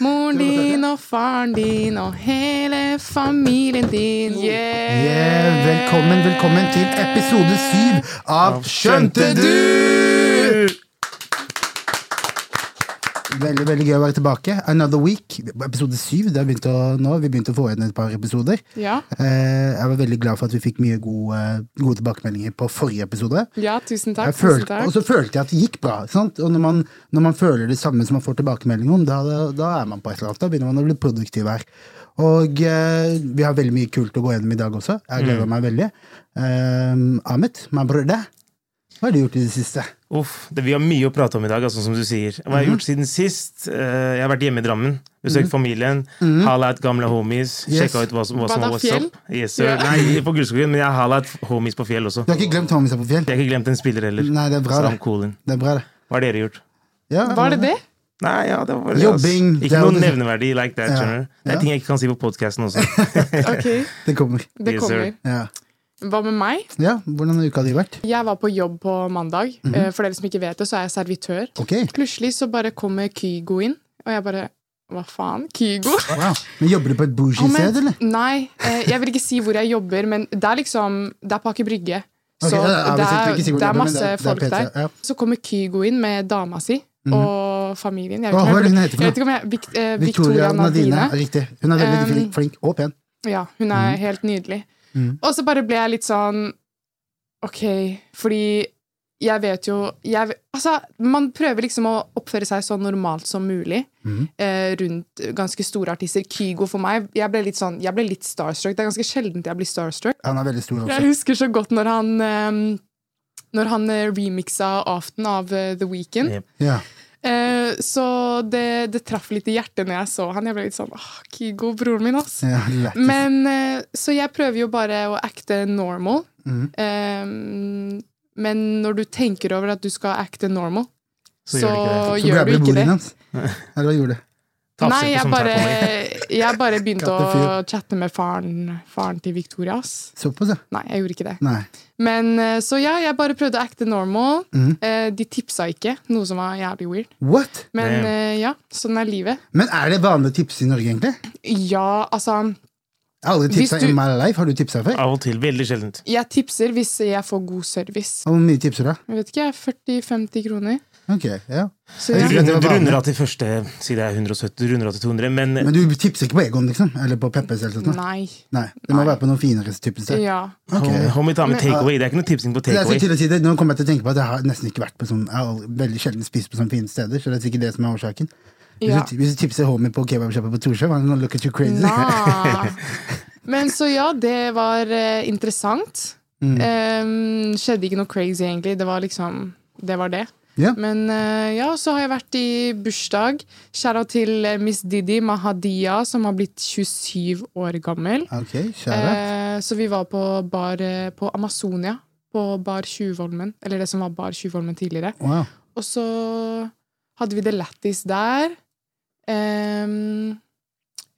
Moren din og faren din og hele familien din. Yeah! Yeah, velkommen, velkommen til episode syv av Skjønte du? Veldig veldig gøy å være tilbake. Another week. Episode syv. Det har begynt å, nå. Vi begynte å få igjen et par episoder. Ja. Eh, jeg var veldig glad for at vi fikk mye gode, gode tilbakemeldinger på forrige episode. ja, tusen takk. følte, tusen takk. og så følte jeg at det gikk bra. Sant? Og når man, når man føler det samme som man får tilbakemelding om, da, da, er man på et eller annet. Da begynner man å bli produktiv her. Og eh, vi har veldig mye kult å gå gjennom i dag også. Jeg gleder meg veldig. Eh, Ahmed, my brother, hva har du gjort i det siste? Uff, det, Vi har mye å prate om i dag, altså, som du sier. Hva Mhm. har jeg gjort siden sist? Uh, jeg har vært hjemme i Drammen, besøkt familien, hala et gamle homies, Mhm. Yes. sjekka ut hva som hva som var what's up. Yes, sir. Ja. Nei, på Gullskogen, men jeg har et homies på fjell også. Du har ikke glemt homisa på fjell? Jeg har ikke glemt en spiller heller. Nei, det er bra, Sam det. Coolin. Det er bra, det. Hva har dere gjort? Ja, Var det det? Nei, ja, det var det, Jobbing, Altså. Ikke noe det- nevneverdig like that. Ja, Det er ja. ting jeg ikke kan si på podkasten også. okay. Det kommer. det Yes, sir. kommer. Ja. Hva med meg? ja, Hvordan har uka di vært? Jeg var på jobb på mandag. Mm -hmm. For dere som ikke vet det, så er jeg servitør. Ok, Plutselig så bare kommer Kygo inn, og jeg bare Hva faen? Kygo? wow. Men Jobber du på et bougie-sted, eller? Nei, eh, jeg vil ikke si hvor jeg jobber, men det er liksom Det er på Aker Brygge. Så Ok, ja, ja, det, er, det er masse det er- det er folk PC, der. ja. Så kommer Kygo inn med dama si og familien. Jeg vet, jeg, hun heter jeg vet ikke om jeg Vic, eh, Victoria Nadine. Nadine. Riktig. Hun er veldig Um, flink, og pen. Ja, hun er helt nydelig. Mhm. Og så bare ble jeg litt sånn Ok, fordi jeg vet jo jeg, Altså, man prøver liksom å oppføre seg så normalt som mulig mm. eh, rundt ganske store artister. Kygo for meg, jeg ble litt sånn Jeg ble litt starstruck. Det er ganske sjeldent jeg blir starstruck. Han er veldig stor Jeg husker så godt når han eh, Når han remiksa remixa Aften av uh, The Weeknd. Yep. Ja. Eh, så det, det traff litt i hjertet når jeg så han. Jeg ble litt sånn Åh, Kygo, broren min, ass. Ja. Men, eh, så jeg prøver jo bare å acte normal. Mm. Eh, men når du tenker over at du skal acte normal, Så så, gjør du ikke det. Gjør du ikke det. Eller hva gjorde du? Nei, jeg bare, tar jeg bare begynte å chatte med faren, faren til Victoria. ass. Såpass, ja. Nei, jeg gjorde ikke det. Nei. Men eh, Så ja, jeg bare prøvde å acte normal. Eh, De tipsa ikke, noe som var jævlig weird. What? Men Damn. eh, ja, sånn er livet. Men er det vanlig å tipse i Norge, egentlig? Ja, altså Jeg har aldri tipsa du- in my life. Har du tipsa før? Av og til. Veldig sjeldent. Jeg tipser hvis jeg får god service. Hvor mye tipser du? Jeg vet ikke, 40-50 kroner. Ok, ja. Så ja. Du, runder, du runder av til første, si det er 170, du runder av til 200, men, Men du tipser ikke på Egon, liksom? Eller på Peppes? eller sånt? Nei. Nei, det må Nei. være på noen finere type sted. Ja. Okay. homie, tar med takeaway. Det er ikke noe tipsing på takeaway. til å si det, Nå kommer jeg til å tenke på at jeg har nesten ikke vært på sånn Jeg har veldig sjelden spist på sånne fine steder, så det er sikkert det som er årsaken. Hvis, ja. du, hvis du tipser homie på kebabsjappa på Torshov, han look at you crazy. Men så ja, det var uh, interessant. Mm. Um, skjedde ikke noe crazy, egentlig. Det var liksom Det var det. Ja. Men eh, ja, så har jeg vært i bursdag. Shout-out til eh, Miss Didi Mahadia, som har blitt 27 år gammel. Ok, kjære. Eh, så vi var på bar eh, på Amazonia. På Bar Tjuvholmen. Eller det som var Bar Tjuvholmen tidligere. Wow. Og så hadde vi det lættis der. Um,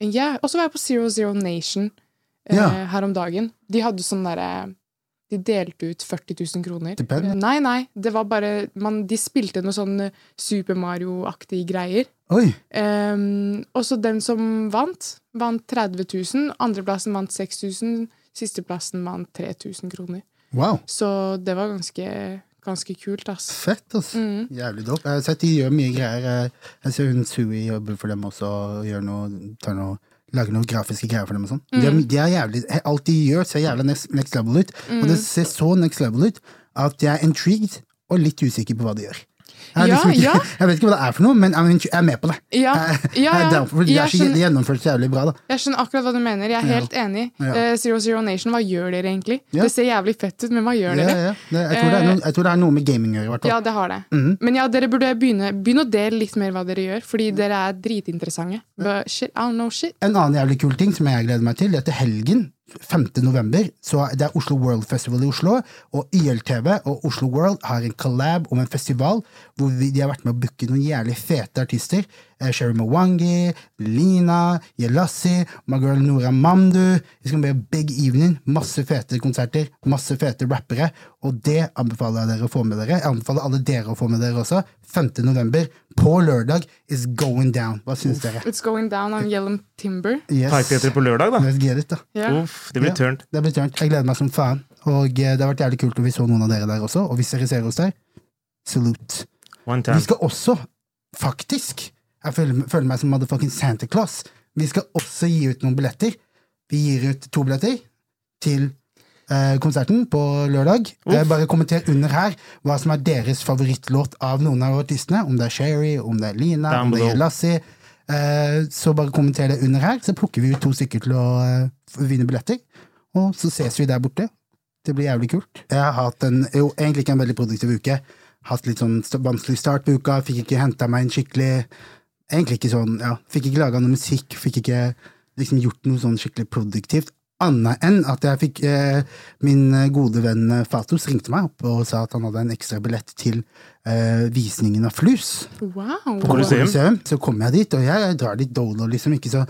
yeah. og så var jeg på Zero Zero Nation eh, yeah. her om dagen. De hadde sånn derre De delte ut 40 000 kroner. Stipend? Eh, Nei, nei. Det var bare man, De spilte noe sånn eh, Super Mario-aktige greier. Oi, Um, og så den som vant, vant 30 000. Andreplassen vant 6000. Sisteplassen vant 3000 kroner. wow. Så det var ganske, ganske kult, ass. Fett, ass. Mm. Jævlig dope. Jeg har sett de gjør mye greier. Jeg- Jeg ser hun Sui jobber for dem også, og gjør noe, tar noe Lager noen grafiske greier for dem og sånn. De, er, de er jævlig, alt de gjør, ser jævlig next, next level ut. Og det ser så next level ut at jeg er intrigued og litt usikker på hva de gjør. Ja, liksom ikke, ja. jeg vet ikke hva det er for noe, men jeg er med på det. Ja, ja, ja. det. Er så gjennomføres jævlig bra, da. Jeg skjønner akkurat hva du mener. Jeg er helt enig. Eh, Zero Zero Nation, hva gjør dere egentlig? Det ser jævlig fett ut, men hva gjør Ja, dere? jeg, tror det er noe, jeg tror det er noe med gaming å gjøre, i hvert fall. Ja, det har det. Mhm. Men ja, dere burde begynne, begynne å dele litt mer hva dere gjør, fordi dere er dritinteressante. But shit, I don't know shit. En annen jævlig kul ting som jeg gleder meg til, det er til helgen. 5. november, så det er Oslo World Festival i Oslo, og YLTV og Oslo World har en collab om en festival hvor vi, de har vært med å booke noen jævlig fete artister. Eh, Sherry Mwangi, Lina, Yelassi, my girl Nora Mamdu. Det skal bli big evening. Masse fete konserter, masse fete rappere, og det anbefaler jeg dere å få med dere. Jeg anbefaler alle dere å få med dere også. 5. på lørdag, is going down. Hva syns dere? It's going down on Yellum Timber. Yes. Parkteater på lørdag, da. Let's get it, da. Yeah. Uff, det blir Ja. turnt. Det blir tørnt. Jeg gleder meg som faen. Og eh, det har vært jævlig kult om vi så noen av dere der også. Og hvis dere ser oss der, salute. One Vi skal også, faktisk Jeg føler, føler meg som motherfucking Santa Claus. Vi skal også gi ut noen billetter. Vi gir ut to billetter til konserten på lørdag. Uff. bare kommenter under her hva som er deres favorittlåt av noen av artistene. Om det er Sherry, om det er Lina, Damn om det er Lassie. Eh, så bare kommenter det under her, så plukker vi ut to stykker til å eh, vinne billetter. Og så ses vi der borte. Det blir jævlig kult. Jeg har hatt en, jo, egentlig ikke en veldig produktiv uke. Hatt litt sånn vanskelig start på uka, fikk ikke henta meg en skikkelig Egentlig ikke sånn, ja, fikk ikke laga noe musikk, fikk ikke liksom gjort noe sånn skikkelig produktivt. Annet enn at jeg fikk eh, Min eh, gode venn eh, Fatos ringte meg opp og sa at han hadde en ekstra billett til eh, visningen av Flus. Wow. På Colosseum. Så kom jeg dit, og jeg drar dit dolo, liksom. Ikke så,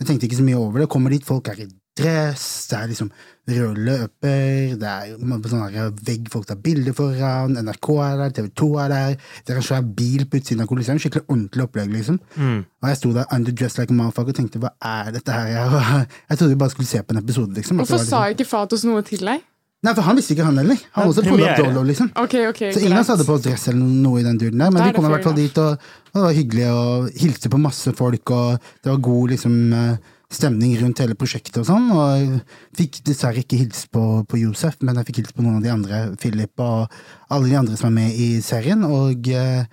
jeg tenkte ikke så mye over det. Kommer dit, folk er i dress, det er liksom røde løper, det er sånn vegg folk tar bilder foran, NRK er der, TV 2 er der, det er en svær bil på utsiden av Colosseum, skikkelig ordentlig opplegg, liksom. Mm. Og jeg sto der underdressed like a motherfucker og tenkte hva er dette her? Jeg, jeg trodde vi bare skulle se på en episode, liksom. Hvorfor liksom... sa ikke Fatos noe til deg? Nei, for han visste ikke han heller. Han også prøvde opp dolo, liksom. Okay, okay, Så ingen av oss hadde på oss dress eller noe i den duren der, men vi kom i hvert fall dit, og, og det var hyggelig, og hilste på masse folk, og det var god liksom, eh, stemning rundt hele prosjektet og sånn, og jeg fikk dessverre ikke hilst på, på Josef, men jeg fikk hilst på noen av de andre, Philip og alle de andre som er med i serien, og eh,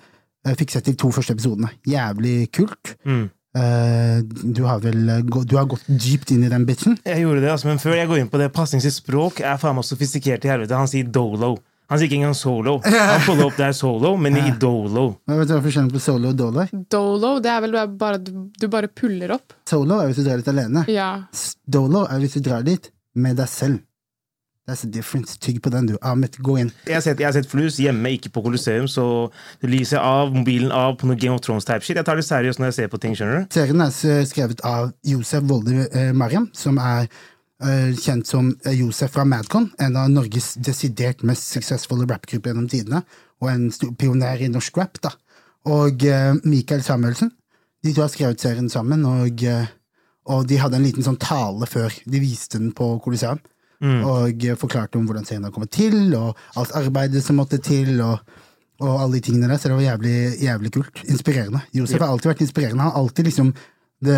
jeg fikk sett de to første episodene. Jævlig kult. Mm. Eh, du har vel eh, du har gått dypt inn i den bitchen? Jeg gjorde det, altså, men før jeg går inn på det, Passing sitt språk er faen meg sofistikert i helvete. Han sier dolo. Han sier ikke engang solo. Han follow opp det er solo, men i dolo. Hva vet du hva forskjellen på solo og dolo er? Dolo, det er vel bare, du, du bare puller opp. Solo er hvis du drar dit alene. Ja. Dolo er hvis du drar dit med deg selv. That's the difference. Tygg på den, du. Ahmed, gå inn. Jeg har, sett, jeg har sett Flus hjemme, ikke på Colosseum, så du lyser av, mobilen av på noe Game of Thrones-type shit. Jeg tar det seriøst når jeg ser på ting, skjønner du? Serien er skrevet av Josef Volde eh, Mariam, som er kjent som eh, Josef fra Madcon, en av Norges desidert mest suksessfulle rappgrupper gjennom tidene, og en pioner i norsk rap. da. Og Michael Mikael Samuelsen. De to har skrevet serien sammen, og, eh, og de hadde en liten sånn tale før de viste den på Colosseum. Og eh, forklarte om hvordan serien har kommet til, og alt arbeidet som måtte til. og og alle de tingene der, så det var jævlig, jævlig kult. Inspirerende. Josef har alltid vært inspirerende. Han er alltid liksom the,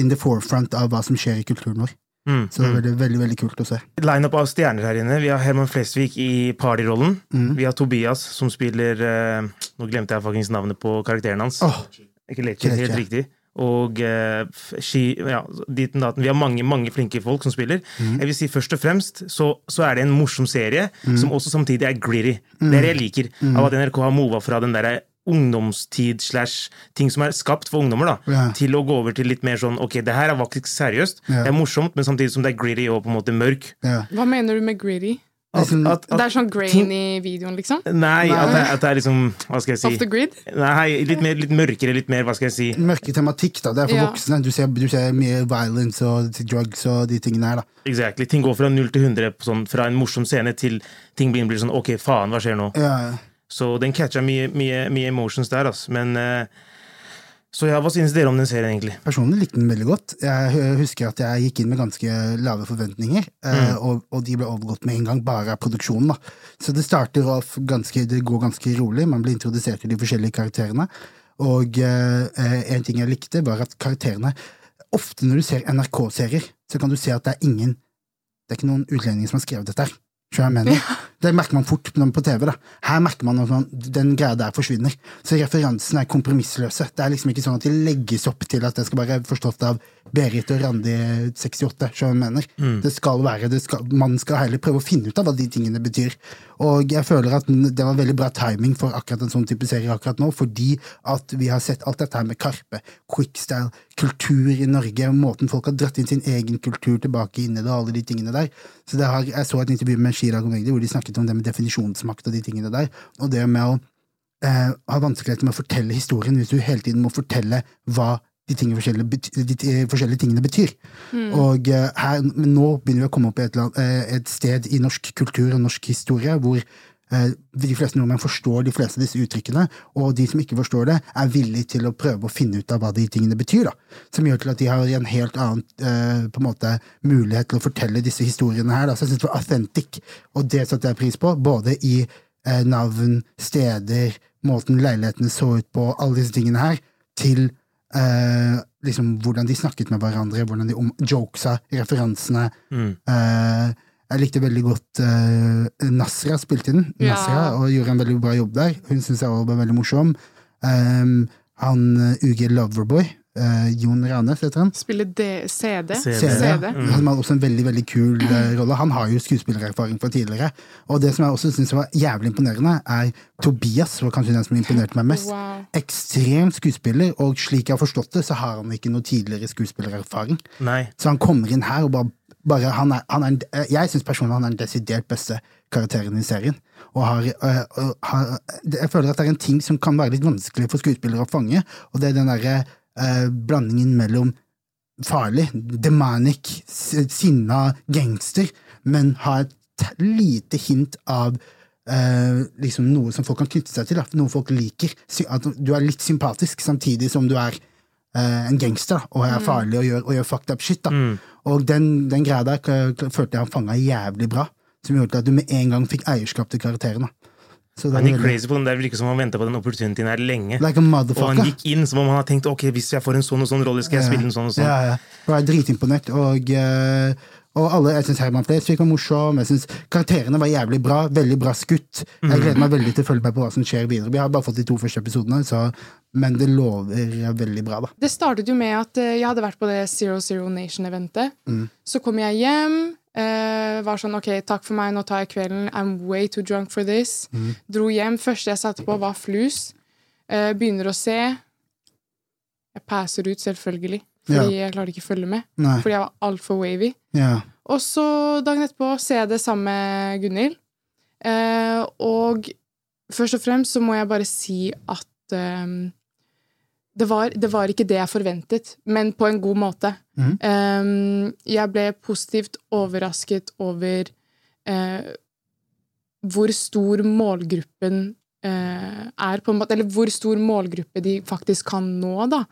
in the forefront av hva som skjer i kulturen vår. Mm. Så det er veldig, veldig, veldig kult å se. Lineup av stjerner her inne. Vi har Herman Flesvig i partyrollen. Mm. Vi har Tobias, som spiller eh, Nå glemte jeg faktisk navnet på karakteren hans. Oh. Ikke Leche, helt riktig. Og eh, ski, ja, datten. Vi har mange mange flinke folk som spiller. Mm. Jeg vil si Først og fremst så, så er det en morsom serie, som også samtidig er gritty. Det er det jeg liker. Mm. Av at NRK har mova fra den derre ungdomstid slash ting som er skapt for ungdommer, da, Ja. til å gå over til litt mer sånn ok, det her er faktisk seriøst. Ja. Det er morsomt, men samtidig som det er gritty og på en måte mørk. ja. Hva mener du med gritty? At, at, at, Det er sånn grain i videoen, liksom? nei, at det, at det er liksom Hva skal jeg si? Off the grid? Nei, litt, mer, litt mørkere, litt mer Hva skal jeg si? Mørke tematikk, da. Det er for Ja. voksne. Du ser, du ser mye violence og drugs og de tingene her, da. Exactly. Ting går fra 0 til 100 sånn, fra en morsom scene til ting blir, blir sånn Ok, faen, hva skjer nå? Ja, Ja, Så den catcha mye, mye, mye emotions der, altså. Men eh, Så ja, hva synes dere om den serien, egentlig? Personlig likte den veldig godt. Jeg husker at jeg gikk inn med ganske lave forventninger, mm. og, og de ble overgått med en gang, bare av produksjonen. da. Så det starter off ganske, det går ganske rolig, man blir introdusert til de forskjellige karakterene. Og eh, eh, en ting jeg likte, var at karakterene Ofte når du ser NRK-serier, så kan du se at det er ingen Det er ikke noen utlendinger som har skrevet dette her. Skjønner du hva jeg mener? Det merker man fort på TV. da. Her merker man at man, den greia der forsvinner. Så referansene er kompromissløse. Det er liksom ikke sånn at de legges opp til at det skal være forstått av Berit og Randi 68, som jeg mener. Det skal være, det skal, Man skal heller prøve å finne ut av hva de tingene betyr. Og jeg føler at det var veldig bra timing for akkurat en sånn type serie akkurat nå, fordi at vi har sett alt dette her med Karpe, quickstyle, kultur i Norge, måten folk har dratt inn sin egen kultur tilbake inn i det, og alle de tingene der. Så det har, Jeg så et intervju med Chirag og Magdi hvor de snakket om det med definisjonsmakt og de tingene der, og det med å eh, ha vanskeligheter med å fortelle historien hvis du hele tiden må fortelle hva de, tingene forskjellige, de forskjellige tingene betyr. Og eh, her, men nå begynner vi å komme opp i et, eh, et sted i norsk kultur og norsk historie hvor de fleste nordmenn forstår de fleste av disse uttrykkene, og de som ikke forstår det, er villige til å prøve å finne ut av hva de tingene betyr. da. Som gjør til at de har en helt annen eh, på en måte, mulighet til å fortelle disse historiene her. Da. Så jeg synes det var authentic, og det satte jeg pris på, både i eh, navn, steder, måten leilighetene så ut på, alle disse tingene her, til eh, liksom hvordan de snakket med hverandre, hvordan de om jokesa, referansene. Eh, jeg likte veldig godt uh, Nasra spilte den, Ja. Nasra, og gjorde en veldig bra jobb der. Hun syns jeg var veldig morsom. Um, han uh, UG Loverboy, uh, Jon Ranes heter han. Spiller D CD. CD. CD. CD. Mm. Han har også en veldig veldig kul uh, rolle. Han har jo skuespillererfaring fra tidligere. Og det som jeg også syns var jævlig imponerende, er Tobias. var kanskje den som imponerte meg mest. Wow. Ekstrem skuespiller, og slik jeg har forstått det, så har han ikke noe tidligere skuespillererfaring. Nei. Så han kommer inn her og bare, bare han er, han er, eh, Jeg syns personlig han er den desidert beste karakteren i serien. Og har, øh, øh, har, jeg føler at det er en ting som kan være litt vanskelig for skuespillere å fange, og det er den derre øh, blandingen mellom farlig, demanic, sinna gangster, men har et lite hint av øh, liksom noe som folk kan knytte seg til, noe folk liker. At du er litt sympatisk samtidig som du er eh, en gangster og er farlig og gjør, og gjør fucked up shit. da. Og den, den greia der følte jeg han fanga jævlig bra, som gjorde at du med en gang fikk eierskap til karakteren. da. Så Han gikk crazy på den der, virker som han venta på den opportunityen her lenge. Like a Og han gikk inn som om han hadde tenkt ok, hvis jeg får en sånn og sånn rolle, skal jeg spille en sånn og sånn. Ja, ja. Jeg var dritimponert, og, eh, og alle, jeg syns Herman Flesvig var morsom. Jeg synes Karakterene var jævlig bra, veldig bra skutt. Jeg gleder meg veldig til å følge med på hva som skjer videre. Vi har bare fått de to første episodene, så, men det lover veldig bra, da. Det startet jo med at eh, jeg hadde vært på det Zero Zero Nation-eventet. Så kom jeg hjem, Uh, var sånn OK, takk for meg, nå tar jeg kvelden. I'm way too drunk for this. Dro hjem. Første jeg satte på, var Flus. Uh, begynner å se. Jeg passer ut, selvfølgelig. Fordi jeg klarte ikke å følge med. Nei. Fordi jeg var altfor wavy. Ja. Og så dagen etterpå ser jeg det sammen med Gunhild. Eh, og først og fremst så må jeg bare si at eh, det, var, det var ikke det jeg forventet, men på en god måte. Mm. Eh, jeg ble positivt overrasket over eh, hvor stor målgruppen eh, er, på en måte, eller hvor stor målgruppe de faktisk kan nå da,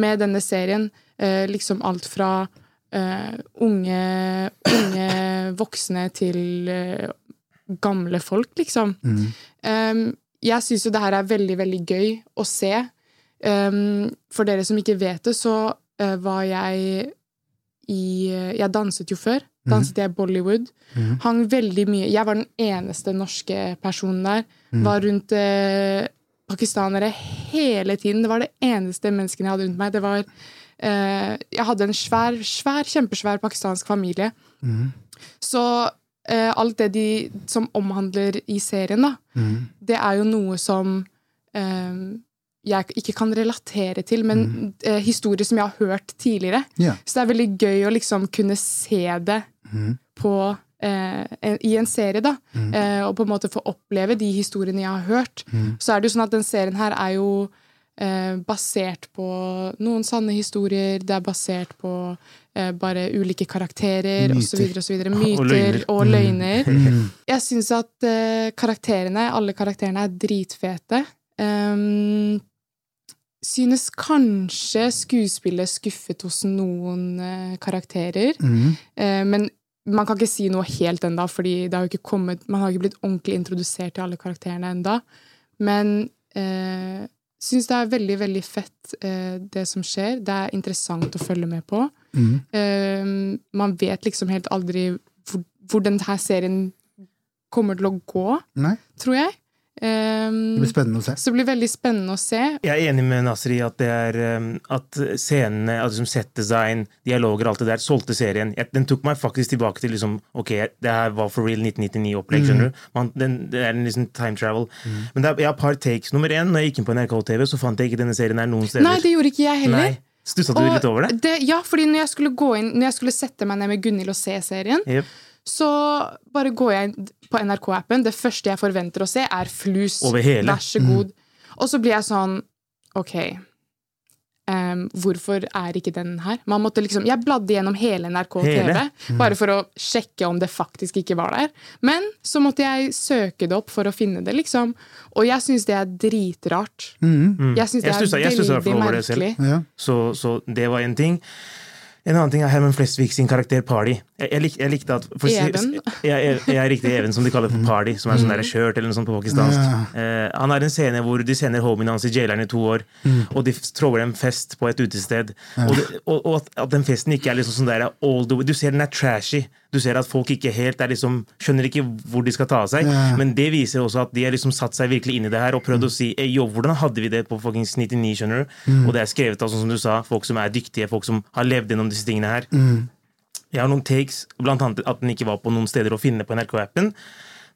med denne serien. Eh, liksom alt fra eh, unge, unge voksne til eh, gamle folk, liksom. Um, jeg syns jo det her er veldig, veldig gøy å se. Um, for dere som ikke vet det, så uh, var jeg i Jeg danset jo før. Danset jeg Bollywood. Hang veldig mye Jeg var den eneste norske personen der. Var rundt eh, pakistanere hele tiden. Det var det eneste menneskene jeg hadde rundt meg. Det var eh, Jeg hadde en svær, svær, kjempesvær pakistansk familie. Så eh, alt det de som omhandler i serien, da, det er jo noe som eh, jeg ikke kan relatere til, men eh, historier som jeg har hørt tidligere. Yeah. Så det er veldig gøy å liksom kunne se det på eh, en, i en serie, da. Eh, og på en måte få oppleve de historiene jeg har hørt. Så er det jo sånn at den serien her er jo eh, basert på noen sanne historier. Det er basert på eh, bare ulike karakterer osv. Og Myter løgner. og løgner. Jeg syns at eh, karakterene, alle karakterene, er dritfete. Um, synes kanskje skuespillet skuffet hos noen eh, karakterer. Eh, men man kan ikke si noe helt ennå, fordi har kommet, man har ikke blitt ordentlig introdusert til alle karakterene enda. Men eh, syns det er veldig, veldig fett, eh, det som skjer. Det er interessant å følge med på. Eh, man vet liksom helt aldri hvor, hvor denne serien kommer til å gå, Nei, tror jeg. Ehm, det blir spennende å se. så det blir veldig spennende å se. Jeg er enig med Nasri i at det er um, at scenene, altså som settdesign, dialoger, alt det der, solgte serien. Jeg, den tok meg faktisk tilbake til liksom Ok, det her var for real 1999-opplegg, skjønner du. Man, den, det er en liksom time travel. Men det er, jeg har et par takes. Nummer én, når jeg gikk inn på NRK TV, så fant jeg ikke denne serien her noen steder. Nei, det gjorde ikke jeg heller. Nei. Stussa du Og litt over det? Ja, fordi når jeg skulle gå inn Når jeg skulle sette meg ned med Gunhild og se serien, Jep. Så bare går jeg på NRK-appen. Det første jeg forventer å se, er flus. Vær så god. Og så blir jeg sånn OK. Um, hvorfor er ikke den her? Man måtte liksom, jeg bladde gjennom hele NRK? TV bare for å sjekke om det faktisk ikke var der. Men så måtte jeg søke det opp for å finne det, liksom. Og jeg syns det er dritrart. Mm. Jeg syns det Jeg er stussa veldig merkelig. det. Ja. Så, så det var en ting. En annen ting er Herman Flesvig sin karakter Party. Jeg, jeg, lik, jeg likte at for, Even. Ja, jeg, jeg likte Even, som de kaller for Party. Som er sånn der kjørt eller noe sånt på pakistansk. Ja. Eh, han har en scene hvor de sender homien hans i jaileren i to år, og de tråler en fest på et utested. Og, det, og, og at, at den festen ikke er liksom sånn der all the way Du ser den er trashy. Du ser at folk ikke helt er liksom skjønner ikke hvor de skal ta av seg. Ja. Men det viser også at de har liksom satt seg virkelig inn i det her og prøvd å si jo, hvordan hadde vi det på fuckings 99, skjønner du? Og det er skrevet av, sånn som du sa, folk som er dyktige, folk som har levd gjennom disse tingene her. Jeg har noen takes, blant annet at den ikke var på noen steder å finne på NRK-appen.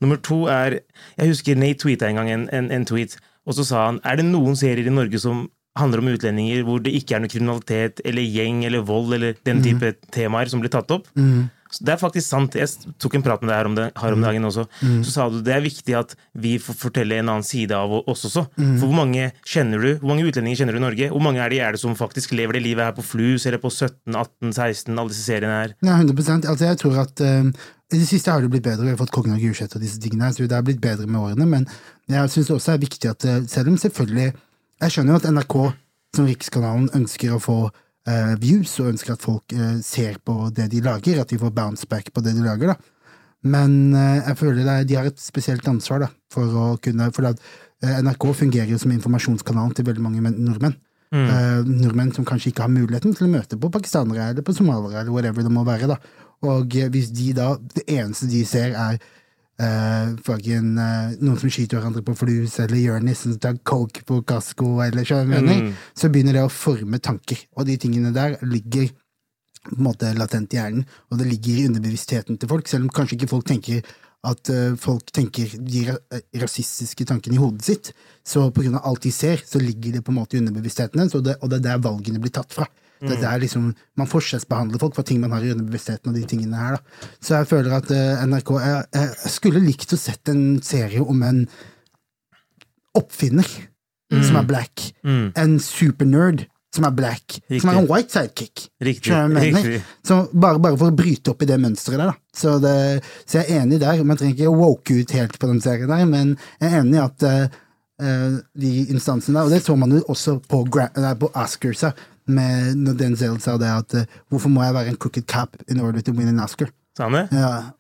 Nummer to er Jeg husker Nate tweeta en gang en, en, en tweet, og så sa han Er det noen serier i Norge som handler om utlendinger hvor det ikke er noe kriminalitet eller gjeng eller vold eller den type temaer som blir tatt opp? Så det er faktisk sant. Jeg tok en prat med deg her om, det, her om dagen også. Så sa du det er viktig at vi får fortelle en annen side av oss også. For hvor mange kjenner du, hvor mange utlendinger kjenner du i Norge? Hvor mange er det, er det som faktisk lever det livet her på Flus eller på 17, 18, 16, alle disse seriene her? Ja, 100 Altså, jeg tror at uh, I det siste har det blitt bedre. Vi har fått Kongen av Gulset og disse tingene. her, Så det har blitt bedre med årene. Men jeg syns det også er viktig at eh, selv om selvfølgelig Jeg skjønner jo at NRK som Rikskanalen ønsker å få eh, views, og ønsker at folk eh, ser på det de lager, at de får bounce back på det de lager. da. Men eh, jeg føler er- de har et spesielt ansvar da, for å kunne For at, eh, NRK fungerer jo som informasjonskanalen til veldig mange men- nordmenn. Eh, nordmenn som kanskje ikke har muligheten til å møte på pakistanere eller på somaliere eller whatever det må være. da. Og eh, hvis de da, det eneste de ser er eh, fucking, uh, noen som skyter hverandre på flus, eller Jonis som tar coke på Casco, eller så, mm. så begynner det å forme tanker. Og de tingene der ligger på en måte latent i hjernen, og det ligger i underbevisstheten til folk, selv om kanskje ikke folk tenker at uh, folk tenker de ra rasistiske tankene i hodet sitt. Så på grunn av alt de ser, så ligger det på en måte i underbevisstheten deres, og og det er der valgene blir tatt fra. Det er liksom, Man forskjellsbehandler folk for ting man har i underbevisstheten og de tingene her. da. Så jeg føler at uh, NRK jeg, jeg skulle likt å sett en serie om en oppfinner som er black. Mm. En supernerd som er black. Som er en white sidekick. Riktig. Riktig. Bare, bare for å bryte opp i det mønsteret der, da. Så, det, så jeg er enig der. Man trenger ikke woke ut helt på den serien der, men jeg er enig i at eh, de instansene der, og det så man jo også på, nei, på Oscars, med når Denzel sa det at eh, hvorfor må jeg være en crooked cap in order to win an Oscar? Ja,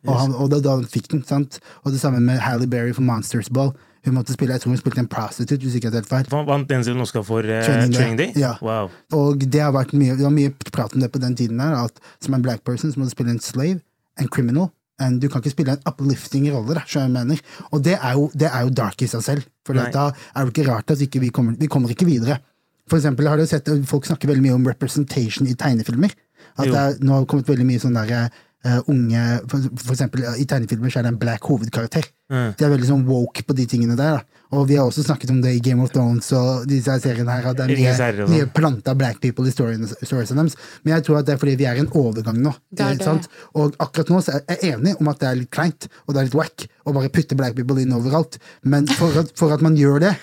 og, han, og da, da han fikk den, sant? Og det samme med Halle Berry for Monsters Ball. Hun måtte spille, jeg tror hun spilte en prostitute, hvis ikke jeg helt feil. Vant Denzel en Oscar for uh, Training Day. Training Day? Ja. Wow. Og det har vært mye, det var mye prat om det på den tiden her, at som en black person så må du spille en slave, en criminal, En, du kan ikke spille en uplifting rolle, da, jeg mener. Og det er, jo, det er jo dark i seg selv, for da er det ikke rart at ikke vi, kommer, vi kommer ikke videre. For eksempel har du sett folk snakker veldig mye om representation i tegnefilmer. At det er, nå har det kommet veldig mye sånn der uh, unge for, for eksempel i tegnefilmer så er det en black hovedkarakter. Mm. De er veldig sånn woke på de tingene der. da. Og vi har også snakket om det i Game of Thrones og disse seriene her, at det er mye, og sånn. mye planta black people i stories, storiesene deres. Men jeg tror at det er fordi vi er i en overgang nå. Det er det. sant? Og akkurat nå så er jeg enig om at det er litt kleint og det er litt wack å bare putte black people inn overalt. Men for at, for at man gjør det,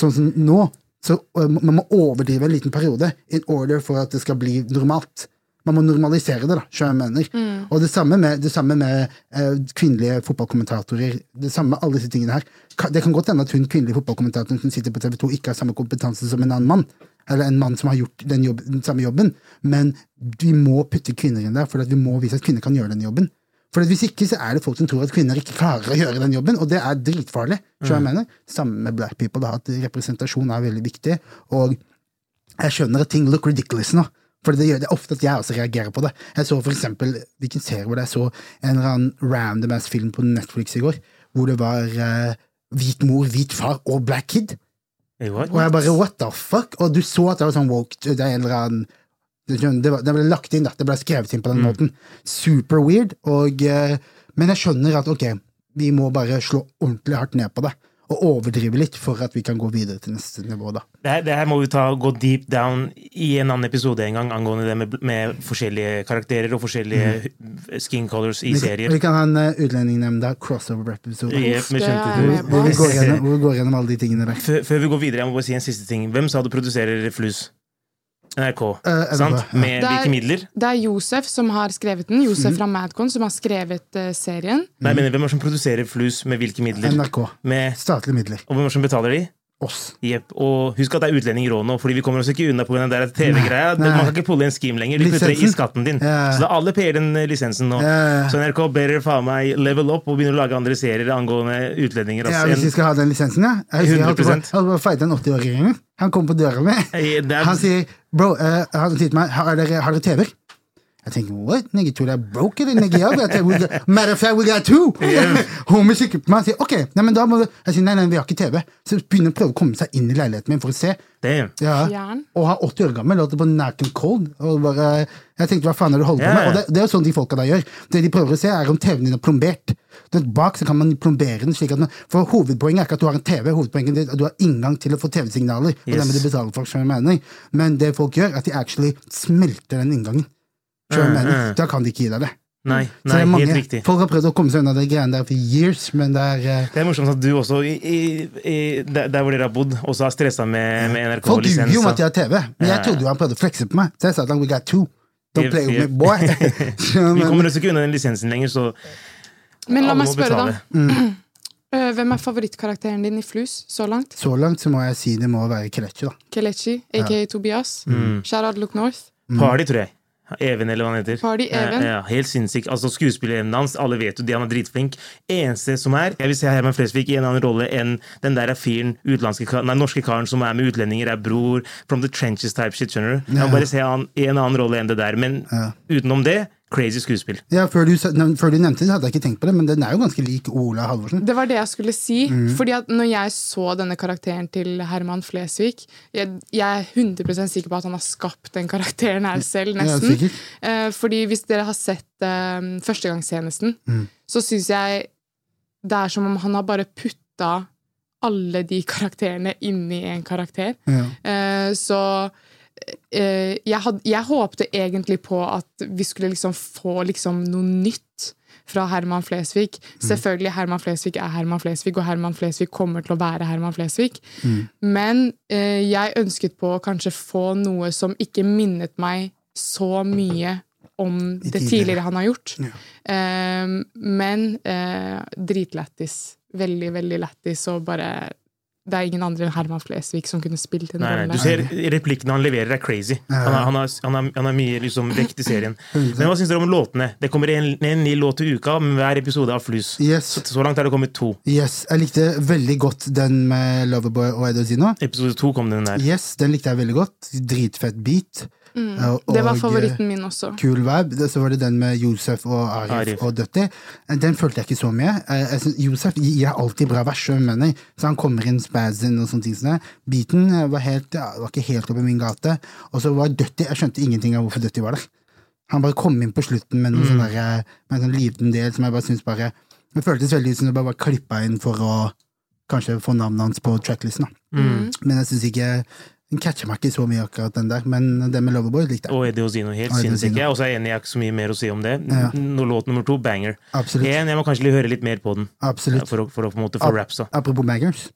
sånn som nå, så øh, man må overdrive en liten periode in order for at det skal bli normalt. Man må normalisere det, da, skjønner jeg mener. Og det samme med, det samme med eh, kvinnelige fotballkommentatorer. Det samme med alle disse tingene her. Det kan godt hende at hun kvinnelige fotballkommentatoren som sitter på TV 2, ikke har samme kompetanse som en annen mann. Eller en mann som har gjort den, jobb, den samme jobben. Men vi må putte kvinner inn der, for vi må vise at kvinner kan gjøre den jobben. For Hvis ikke så er det folk som tror at kvinner ikke klarer å gjøre den jobben, og det er dritfarlig. skjønner jeg mener? Samme med black people, da, at representasjon er veldig viktig. Og jeg skjønner at ting look ridiculous nå. For det gjør det ofte at jeg også reagerer på det. Jeg så for eksempel, hvilken serie hvor jeg så en eller annen random ass film på Netflix i går, hvor det var uh, hvit mor, hvit far og black kid. Hey. Og jeg bare what the fuck? Og du så at det var sånn woke Det er en eller annen det, det, var, det ble lagt inn, da. Det ble skrevet inn på den måten. Super weird. Og, eh, men jeg skjønner at ok, vi må bare slå ordentlig hardt ned på det. Og overdrive litt for at vi kan gå videre til neste nivå, da. Det her, det her må vi ta, gå deep down i en annen episode en gang angående det med, med forskjellige karakterer og forskjellige skin colors i Vi serier. vi kan ha en uh, Utlendingnemnda crossover-episode. Yeah, gjennom, hvor vi går gjennom alle de tingene der. Før, før vi går videre, jeg må bare si en siste ting. Hvem sa du produserer Flus? NRK. Eh, sant? ja. Med Det er- hvilke midler? Det er Josef som har skrevet den. Josef fra Madcon som har skrevet uh, serien. Nei, men Hvem er det som produserer Flus med hvilke midler? NRK. Med, Statlige midler. og hvem er det som betaler de? Oss. Yep. Og husk at det er utlendinger òg nå, Fordi vi kommer oss ikke unna pga. TV-greia. Man kan ikke pulle en scheme lenger. De putter det i skatten din. Ja. Så det er alle payer den eh, lisensen nå. Ja. Så NRK better faen meg level up og begynne å lage andre serier angående utlendinger. Ja, hvis vi skal ha den lisensen, ja. Jeg husker bare holdt 100%. jeg holdt på å fighte en 80-åring. Han kom på døra mi. Eh, Han sier Bro, uh, han sier til meg Har dere, har dere TV-er? Jeg tenker, what? Nigga, tror du jeg er broke, it. Nigga, har We got- Matter of fact, we got two! Homie kikker på meg og sier, ok, nei, men da må du Jeg sier, nei, nei, vi har ikke TV. Så begynner å prøve å komme seg inn i leiligheten min for å se. Damn. Ja. Og han er 80 år gammel, låter på Nack and Cold. Og bare, jeg tenkte, hva faen er det du holder på med? Og det, det er jo sånn de folka der gjør. Det de prøver å se, er om TV-en din er plombert. Den bak så kan man plombere den slik at man, For hovedpoenget er ikke at du har en TV, hovedpoenget er at du har inngang til å få TV-signaler. Og Yes. det må du betale for, som jeg mener. Men det folk gjør, er at de actually smelter den inngangen. Skjønner jeg Mm, mener. mm. Da kan de ikke gi deg det. Nei, nei det mange, helt riktig. Folk har prøvd å komme seg unna de greiene der for years, men det er uh, Det er morsomt at du også, i, i, i, der hvor dere har bodd, også har stressa med, med Folk ljuger jo om at de har TV, men jeg trodde jo han prøvde å flekse på meg. Så jeg sa at han, we got two. Don't play with me, boy. Vi kommer oss ikke unna den lisensen lenger, så Men la meg spørre, da. betale. Eh, Hvem er favorittkarakteren din i Flus så langt? Så langt så må jeg si det må være Kelechi, da. Kelechi, aka Tobias. Mm. Shout-out Look North. Party, tror jeg. Even, eller hva han heter. Party Even. Ja, ja, helt sinnssykt. Altså, Skuespillerevnen hans, alle vet jo det, han er dritflink. Eneste som er Jeg vil se Herman Flesvig i en annen rolle enn den der fyren, nei, norske karen som er med utlendinger, er bror, from the trenches type shit, skjønner du. Jeg vil bare se han i en annen rolle enn det der. Men utenom det, crazy skuespill. Ja, før du, før du nevnte det, hadde jeg ikke tenkt på det, men den er jo ganske lik Ola Halvorsen. Det var det jeg skulle si. Mm. Fordi at når jeg så denne karakteren til Herman Flesvig jeg, jeg er 100 sikker på at han har skapt den karakteren her selv, Ja, nesten. sikkert. Eh, fordi hvis dere har sett eh, førstegangstjenesten, Mm. så syns jeg det er som om han har bare putta alle de karakterene inni en karakter. Ja. Eh, så jeg, had, jeg håpte egentlig på at vi skulle liksom få liksom noe nytt fra Herman Flesvig. Selvfølgelig, Herman Flesvig er Herman Flesvig, og Herman Flesvig kommer til å være Herman Flesvig. Men eh, jeg ønsket på å kanskje få noe som ikke minnet meg så mye om det tidligere han har gjort. Ja. Eh, men eh, dritlættis. Veldig, veldig lættis, og bare Det er ingen andre enn Herman Flesvig som kunne spilt nei, rollen. du ser replikkene han leverer, er crazy. Han har, han har, han har, han har mye liksom, vekt i serien. Men hva syns dere om låtene? Det kommer en, en ny låt i uka med hver episode av Flus. Yes, Så, så langt er det kommet to. yes, jeg likte veldig godt den med Loverboy og Edozino. Episode to kom den der. Yes, den likte jeg veldig godt. Dritfett beat. Mm. Og- Det var favoritten min også. Kul vibe. Så var det den med Josef og Arif, Arif. og Døtti. Den følte jeg ikke så mye. Eh, Jeg synes Josef gir alltid bra vers, mener. så han kommer inn spazzen og sånne ting. sånn. Beaten eh, var, helt, var ikke helt oppe i min gate. Og så var Døtti Jeg skjønte ingenting av hvorfor Døtti var der. Han bare kom inn på slutten med, noen mm. sånne der, eh, med en sånn liten del som jeg bare syns bare Det føltes veldig ut som det bare var klippa inn for å kanskje få navnet hans på tracklisten. Mm. Men jeg syns ikke Den catcher meg ikke så mye, akkurat den der. Men den med Loverboy likte jeg. Og Eddie Ozino. Helt Og Eddie sinnssyk. Og Jeg er jeg enig, jeg har ikke så mye mer å si om det. Ja. Nå, låt nummer to, banger. Absolutt. En, jeg må kanskje høre litt mer på den. Absolutt. For, for, for å på en måte få Ap- raps. da. Apropos bangers,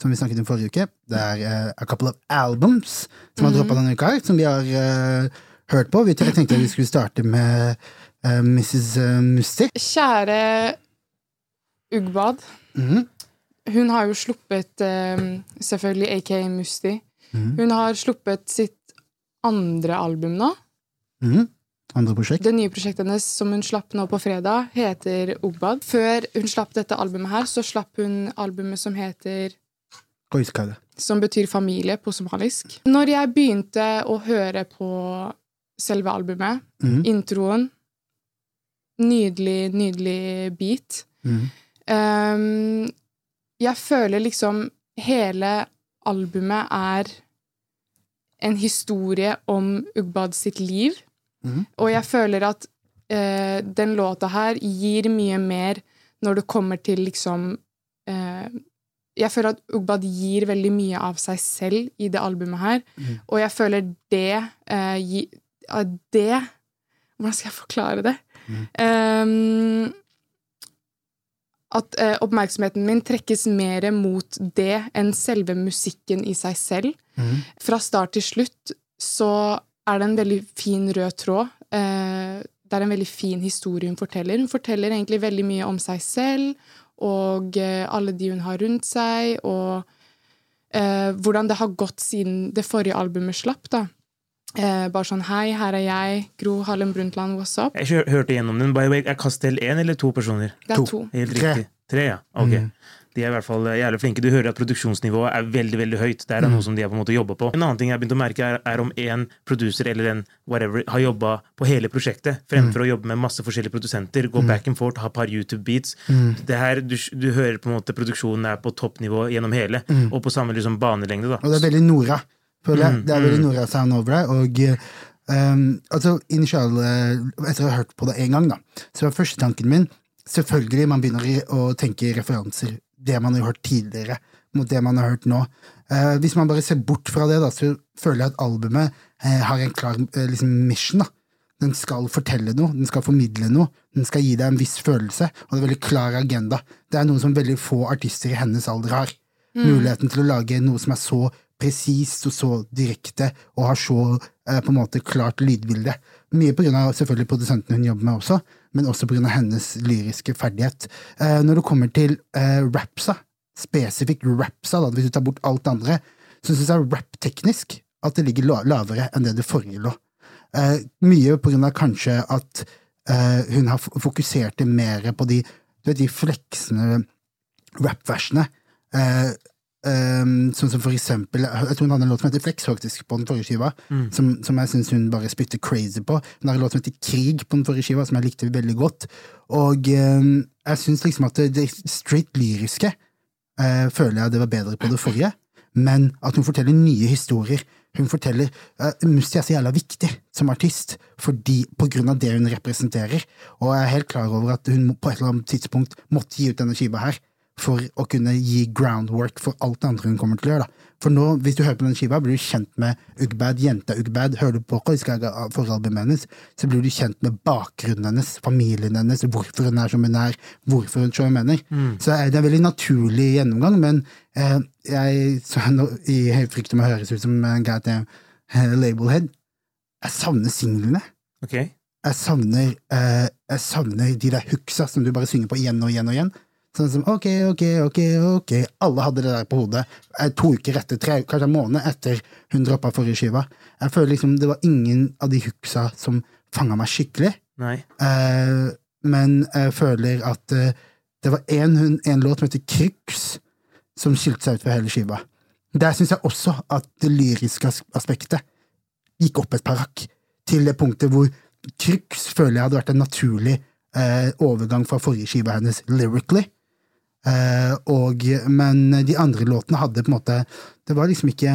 som vi snakket om forrige uke. Det er uh, a couple of albums som har droppa denne uka, her, som vi har uh, hørt på. Vi tenkte vi skulle starte med uh, Mrs. Musti. Kjære Ugbad. Mhm. Hun har jo sluppet eh, selvfølgelig AK Musti. Mhm. Hun har sluppet sitt andre album nå. Mm. Andre prosjekt. Det nye prosjektet hennes som hun slapp nå på fredag, heter Obad. Før hun slapp dette albumet her, så slapp hun albumet som heter Koiskade. som betyr familie på somalisk. Når jeg begynte å høre på selve albumet, mm. introen Nydelig, nydelig beat. Mm. Um, jeg føler liksom hele albumet er en historie om Ugbad sitt liv. Mm. Og jeg føler at eh, den låta her gir mye mer når det kommer til liksom eh, Jeg føler at Ugbad gir veldig mye av seg selv i det albumet her. mm. Og jeg føler det eh, gi, det Hvordan skal jeg forklare det? Ehm, at eh, oppmerksomheten min trekkes mer mot det enn selve musikken i seg selv. Mm. Fra start til slutt så er det en veldig fin rød tråd. Eh, det er en veldig fin historie hun forteller. Hun forteller egentlig veldig mye om seg selv og eh, alle de hun har rundt seg, og eh, hvordan det har gått siden det forrige albumet slapp. da. Eh, bare sånn Hei, her er jeg, Gro Harlem Brundtland, what's up? Jeg hørte gjennom den. By the way, Er Castell én eller to personer? Det er To. to. Helt Tre. riktig. Tre, ja. Ok. Mm. De er i hvert fall jævlig flinke. Du hører at produksjonsnivået er veldig veldig høyt. Det er Mm. noe som de har på en måte jobba på. En annen ting jeg har begynt å merke, er, er om en producer eller en whatever har jobba på hele prosjektet, fremfor å jobbe med masse forskjellige produsenter, gå back and forth, ha par YouTube-beats. Det her, du, du hører på en måte produksjonen er på toppnivå gjennom hele, og på samme liksom banelengde. da. Og det er veldig Nora, føler jeg. Mm, Det er veldig mm. Nora-sound over det. Og um, altså, initial, eh, etter å ha hørt på det én gang, da, så var første tanken min Selvfølgelig man begynner å tenke referanser, det man har hørt tidligere, mot det man har hørt nå. Uh, hvis man bare ser bort fra det, da, så føler jeg at albumet uh, har en klar uh, liksom mission. da. Den skal fortelle noe, den skal formidle noe, den skal gi deg en viss følelse, og det er en veldig klar agenda. Det er noe som veldig få artister i hennes alder har. Muligheten til å lage noe som er så presist og så direkte, og har så eh, på en måte klart lydbilde. Mye på grunn av selvfølgelig produsenten hun jobber med også, men også på grunn av hennes lyriske ferdighet. Eh, når det kommer til eh, rapsa, spesifikt rapsa, da, hvis du tar bort alt det andre, så syns jeg rap-teknisk at det ligger lavere enn det det forrige lå. Mye på grunn av kanskje at hun har fokusert mer på de, vet, de fleksende rap-versene. Ehm, sånn som for eksempel Jeg tror hun hadde en låt som heter Flex, faktisk, på den forrige skiva. Som, som jeg syns hun bare spytter crazy på. Hun har en låt som heter Krig på den forrige skiva, som jeg likte veldig godt. Og um, jeg syns liksom at det, det straight lyriske uh, føler jeg det var bedre på det forrige. Men at hun forteller nye historier. Hun forteller uh, Musti er så jævla viktig som artist fordi, på grunn av det hun representerer. Og jeg er helt klar over at hun på et eller annet tidspunkt måtte gi ut denne skiva her for å kunne gi groundwork for alt det andre hun kommer til å gjøre. da. For nå, hvis du hører på den skiva, blir du kjent med Ugbad, jenta Ugbad. Hører du på Koiskaga foralbumet hennes, så blir du kjent med bakgrunnen hennes, familien hennes, hvorfor hun er som hun er, hvorfor hun sånn hun mener. Så det er en veldig naturlig gjennomgang, men eh, jeg, så nå, i frykt om å høres ut som en goddamn eh, labelhead, jeg savner singlene. Ok? Jeg savner, eh, jeg savner de der hooksa som du bare synger på igjen og igjen og igjen. Sånn som ok, ok, ok, ok, alle hadde det der på hodet. Eh, To uker etter, tre, kanskje en måned etter hun droppa forrige skiva. Jeg føler liksom det var ingen av de hooksa som fanga meg skikkelig. Nei. Eh, men jeg føler at eh, det var en låt som heter Kryks, som skilte seg ut fra hele skiva. Der syns jeg også at det lyriske aspektet gikk opp et par hakk, til det punktet hvor Kryks føler jeg hadde vært en naturlig eh, overgang fra forrige skiva hennes lyrically. Eh, og, men de andre låtene hadde på en måte Det var liksom ikke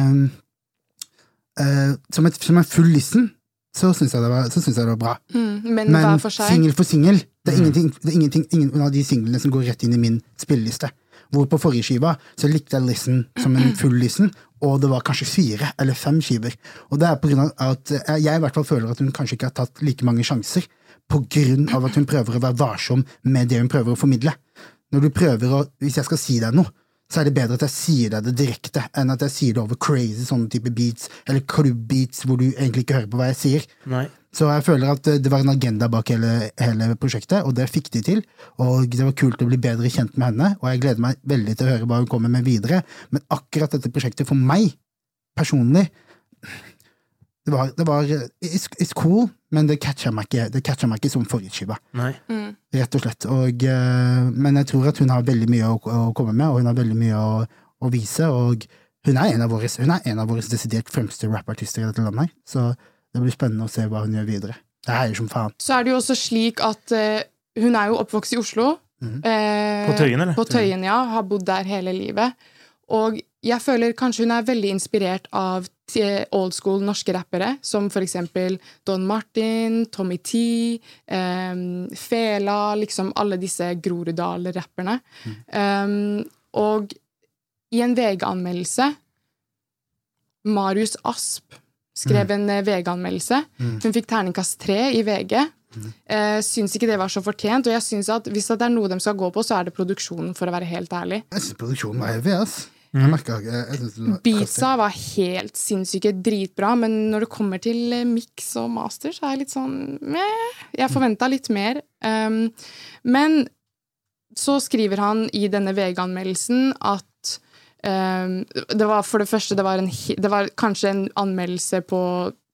eh, som, et, som en full listen, så syns jeg, det var- så synes jeg det var bra. Mm, men, Men singel for singel, det er, ingenting, det er ingenting, ingen av de singlene som går rett inn i min spilleliste. Hvor på forrige skiva så likte jeg Listen som en full listen, og det var kanskje fire eller fem skiver. Og det er på grunn av at jeg i hvert fall føler at hun kanskje ikke har tatt like mange sjanser, på grunn av at hun prøver å være varsom med det hun prøver å formidle. Når du prøver å, Hvis jeg skal si deg noe, så er det bedre at jeg sier deg det direkte, enn at jeg sier det over crazy sånne type beats, eller klubbbeats hvor du egentlig ikke hører på hva jeg sier. Nei. Så jeg føler at eh, det var en agenda bak hele, hele prosjektet, og det fikk de til. Og det var kult å bli bedre kjent med henne, og jeg gleder meg veldig til å høre hva hun kommer med videre. Men akkurat dette prosjektet for meg, personlig, det var, det var it's, it's cool, men det catcha meg ikke, det catcha meg ikke som forrige skive. Mm. Rett og slett. Og, eh, men jeg tror at hun har veldig mye å, å komme med, og hun har veldig mye å, å vise. Og hun er en av våre, er en av våre desidert fremste rappartister i dette landet. her. Så det blir spennende å se hva hun gjør videre. Det heier som faen. Så er det jo også slik at uh, hun er jo oppvokst i Oslo, Eh, På Tøyen, eller? På Tøyen, ja. Har bodd der hele livet. Og jeg føler kanskje hun er veldig inspirert av old school norske rappere, som for eksempel Don Martin, Tommy T, um, Fela, liksom alle disse Groruddal-rapperne. Um, og i en VG-anmeldelse Marius Asp skrev en eh, VG-anmeldelse. Hun fikk terningkast tre i VG. Eh, syns ikke det var så fortjent. Og jeg synes at hvis det er noe de skal gå på, så er det produksjonen, for å være helt ærlig. Jeg synes produksjonen var heavy, ass. Jeg merker, jeg, jeg synes det var Beatsa var helt sinnssyke, dritbra, men når det kommer til eh, mix og master, så er jeg litt sånn meh. Jeg forventa litt mer. Um, men så skriver han i denne VG-anmeldelsen at um, det var for det første det var, en, det var kanskje en anmeldelse på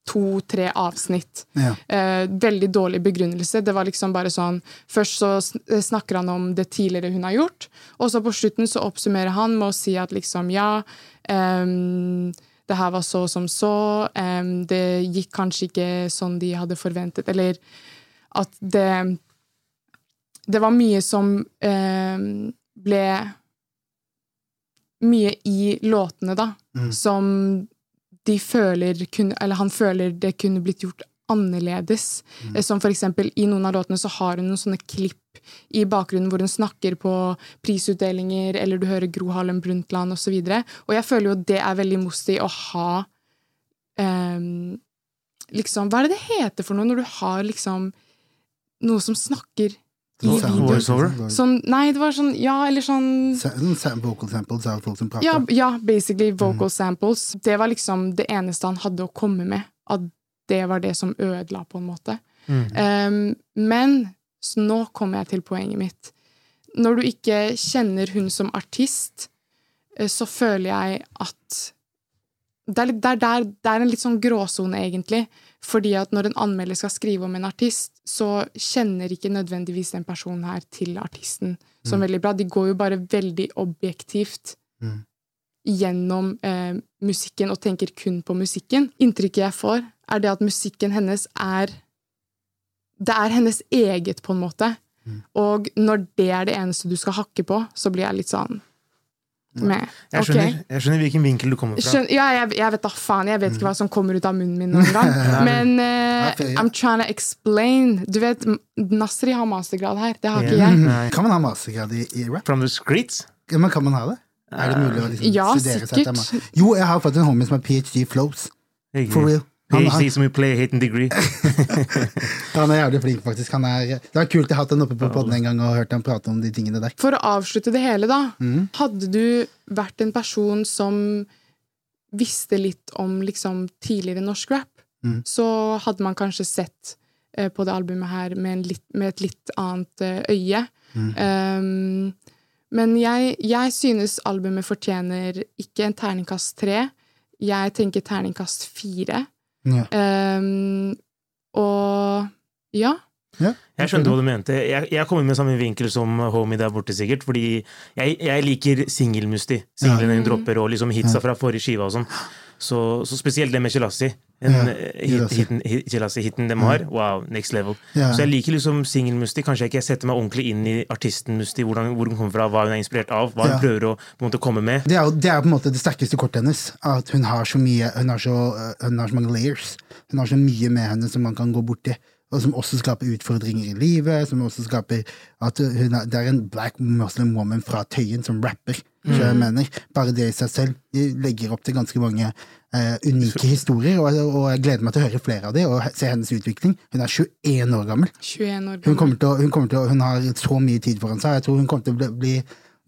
to-tre avsnitt. Ja. Eh, veldig dårlig begrunnelse. Det var liksom bare sånn Først så eh, snakker han om det tidligere hun har gjort, og så på slutten så oppsummerer han med å si at liksom ja um, det her var så som så, Um, det gikk kanskje ikke sånn de hadde forventet, eller at det Det var mye som um, ble Mye i låtene, da, som de føler kun, Eller han føler det kunne blitt gjort annerledes. Mm. Som for eksempel i noen av låtene så har hun noen sånne klipp i bakgrunnen hvor hun snakker på prisutdelinger, eller du hører Gro Harlem Brundtland osv. Og, så og jeg føler jo det er veldig mostig å ha um, liksom, Hva er det det heter for noe når du har liksom noe som snakker Sånn? Voiceover? Sånn, nei, det var sånn Ja, eller sånn Sa- Vocal samples av folk som prater. ja, ja, basically vocal samples. Det var liksom det eneste han hadde å komme med. At det var det som ødela, på en måte. Um, men så nå kommer jeg til poenget mitt. Når du ikke kjenner hun som artist, eh, så føler jeg at det er, litt, det, er det er en litt sånn gråsone, egentlig. Fordi at når en anmelder skal skrive om en artist, så kjenner ikke nødvendigvis den personen her til artisten som veldig bra. De går jo bare veldig objektivt gjennom eh, musikken og tenker kun på musikken. Inntrykket jeg får, er det at musikken hennes er Det er hennes eget, på en måte. Og når det er det eneste du skal hakke på, så blir jeg litt sånn med. Jeg skjønner, jeg skjønner hvilken vinkel du kommer fra. Skjønner, ja, jeg, jeg vet da faen. Jeg vet ikke hva som kommer ut av munnen min noen gang. Men ja. I'm trying to explain. Du vet, Nasri har mastergrad her. Det har ikke jeg. Nei. Kan man ha mastergrad i, i rap? From the streets? Ja, men kan man ha det? Er det mulig å liksom Ja, studere seg til sikkert. Jo, jeg har fått en homie som har PhD flows. For real. Han, han, PhD som vi play hate and degree. han er jævlig flink, faktisk. Han er, det var kult jeg hatt han oppe på podden en gang og hørt han prate om de tingene der. For å avslutte det hele, da. Mm. Hadde du vært en person som visste litt om liksom, tidligere norsk rap, Mm. så hadde man kanskje sett eh, på det albumet her med, en litt, med et litt annet eh, øye. Mm. Um, men jeg, jeg synes albumet fortjener ikke en terningkast tre. Jeg tenker terningkast fire. Ja. Um, og ja. Jeg skjønte hva du mente. Jeg, jeg kommer med samme vinkel som homie der borte, sikkert. Fordi jeg, jeg liker singelmusti. Singlene hun dropper, og liksom hitsa fra forrige skive og sånn. Så, så spesielt det med Chelassi. En, Ja, eh, hiten, de har. Wow, next level. Så jeg liker liksom singelmusti. Kanskje jeg ikke setter meg ordentlig inn i artisten Musti, hvor hun kommer fra, hva hun er inspirert av, hva hun prøver å på måte komme med. Det er, det er på en måte det sterkeste kortet hennes. At hun har så mye Hun har så, øh, hun har så mange layers. Hun har så mye med henne som man kan gå borti. Og som også skaper utfordringer i livet. Som også skaper at er, Det er en black muslim woman fra Tøyen som rapper. Mm. jeg mener, Bare det i seg selv de legger opp til ganske mange eh, unike historier. Og, og jeg gleder meg til å høre flere av dem og se hennes utvikling. Hun er 21 år gammel. 21 år Hun, kommer til å, hun, kommer til å, hun har så mye tid foran seg. Jeg tror hun kommer til å bli, bli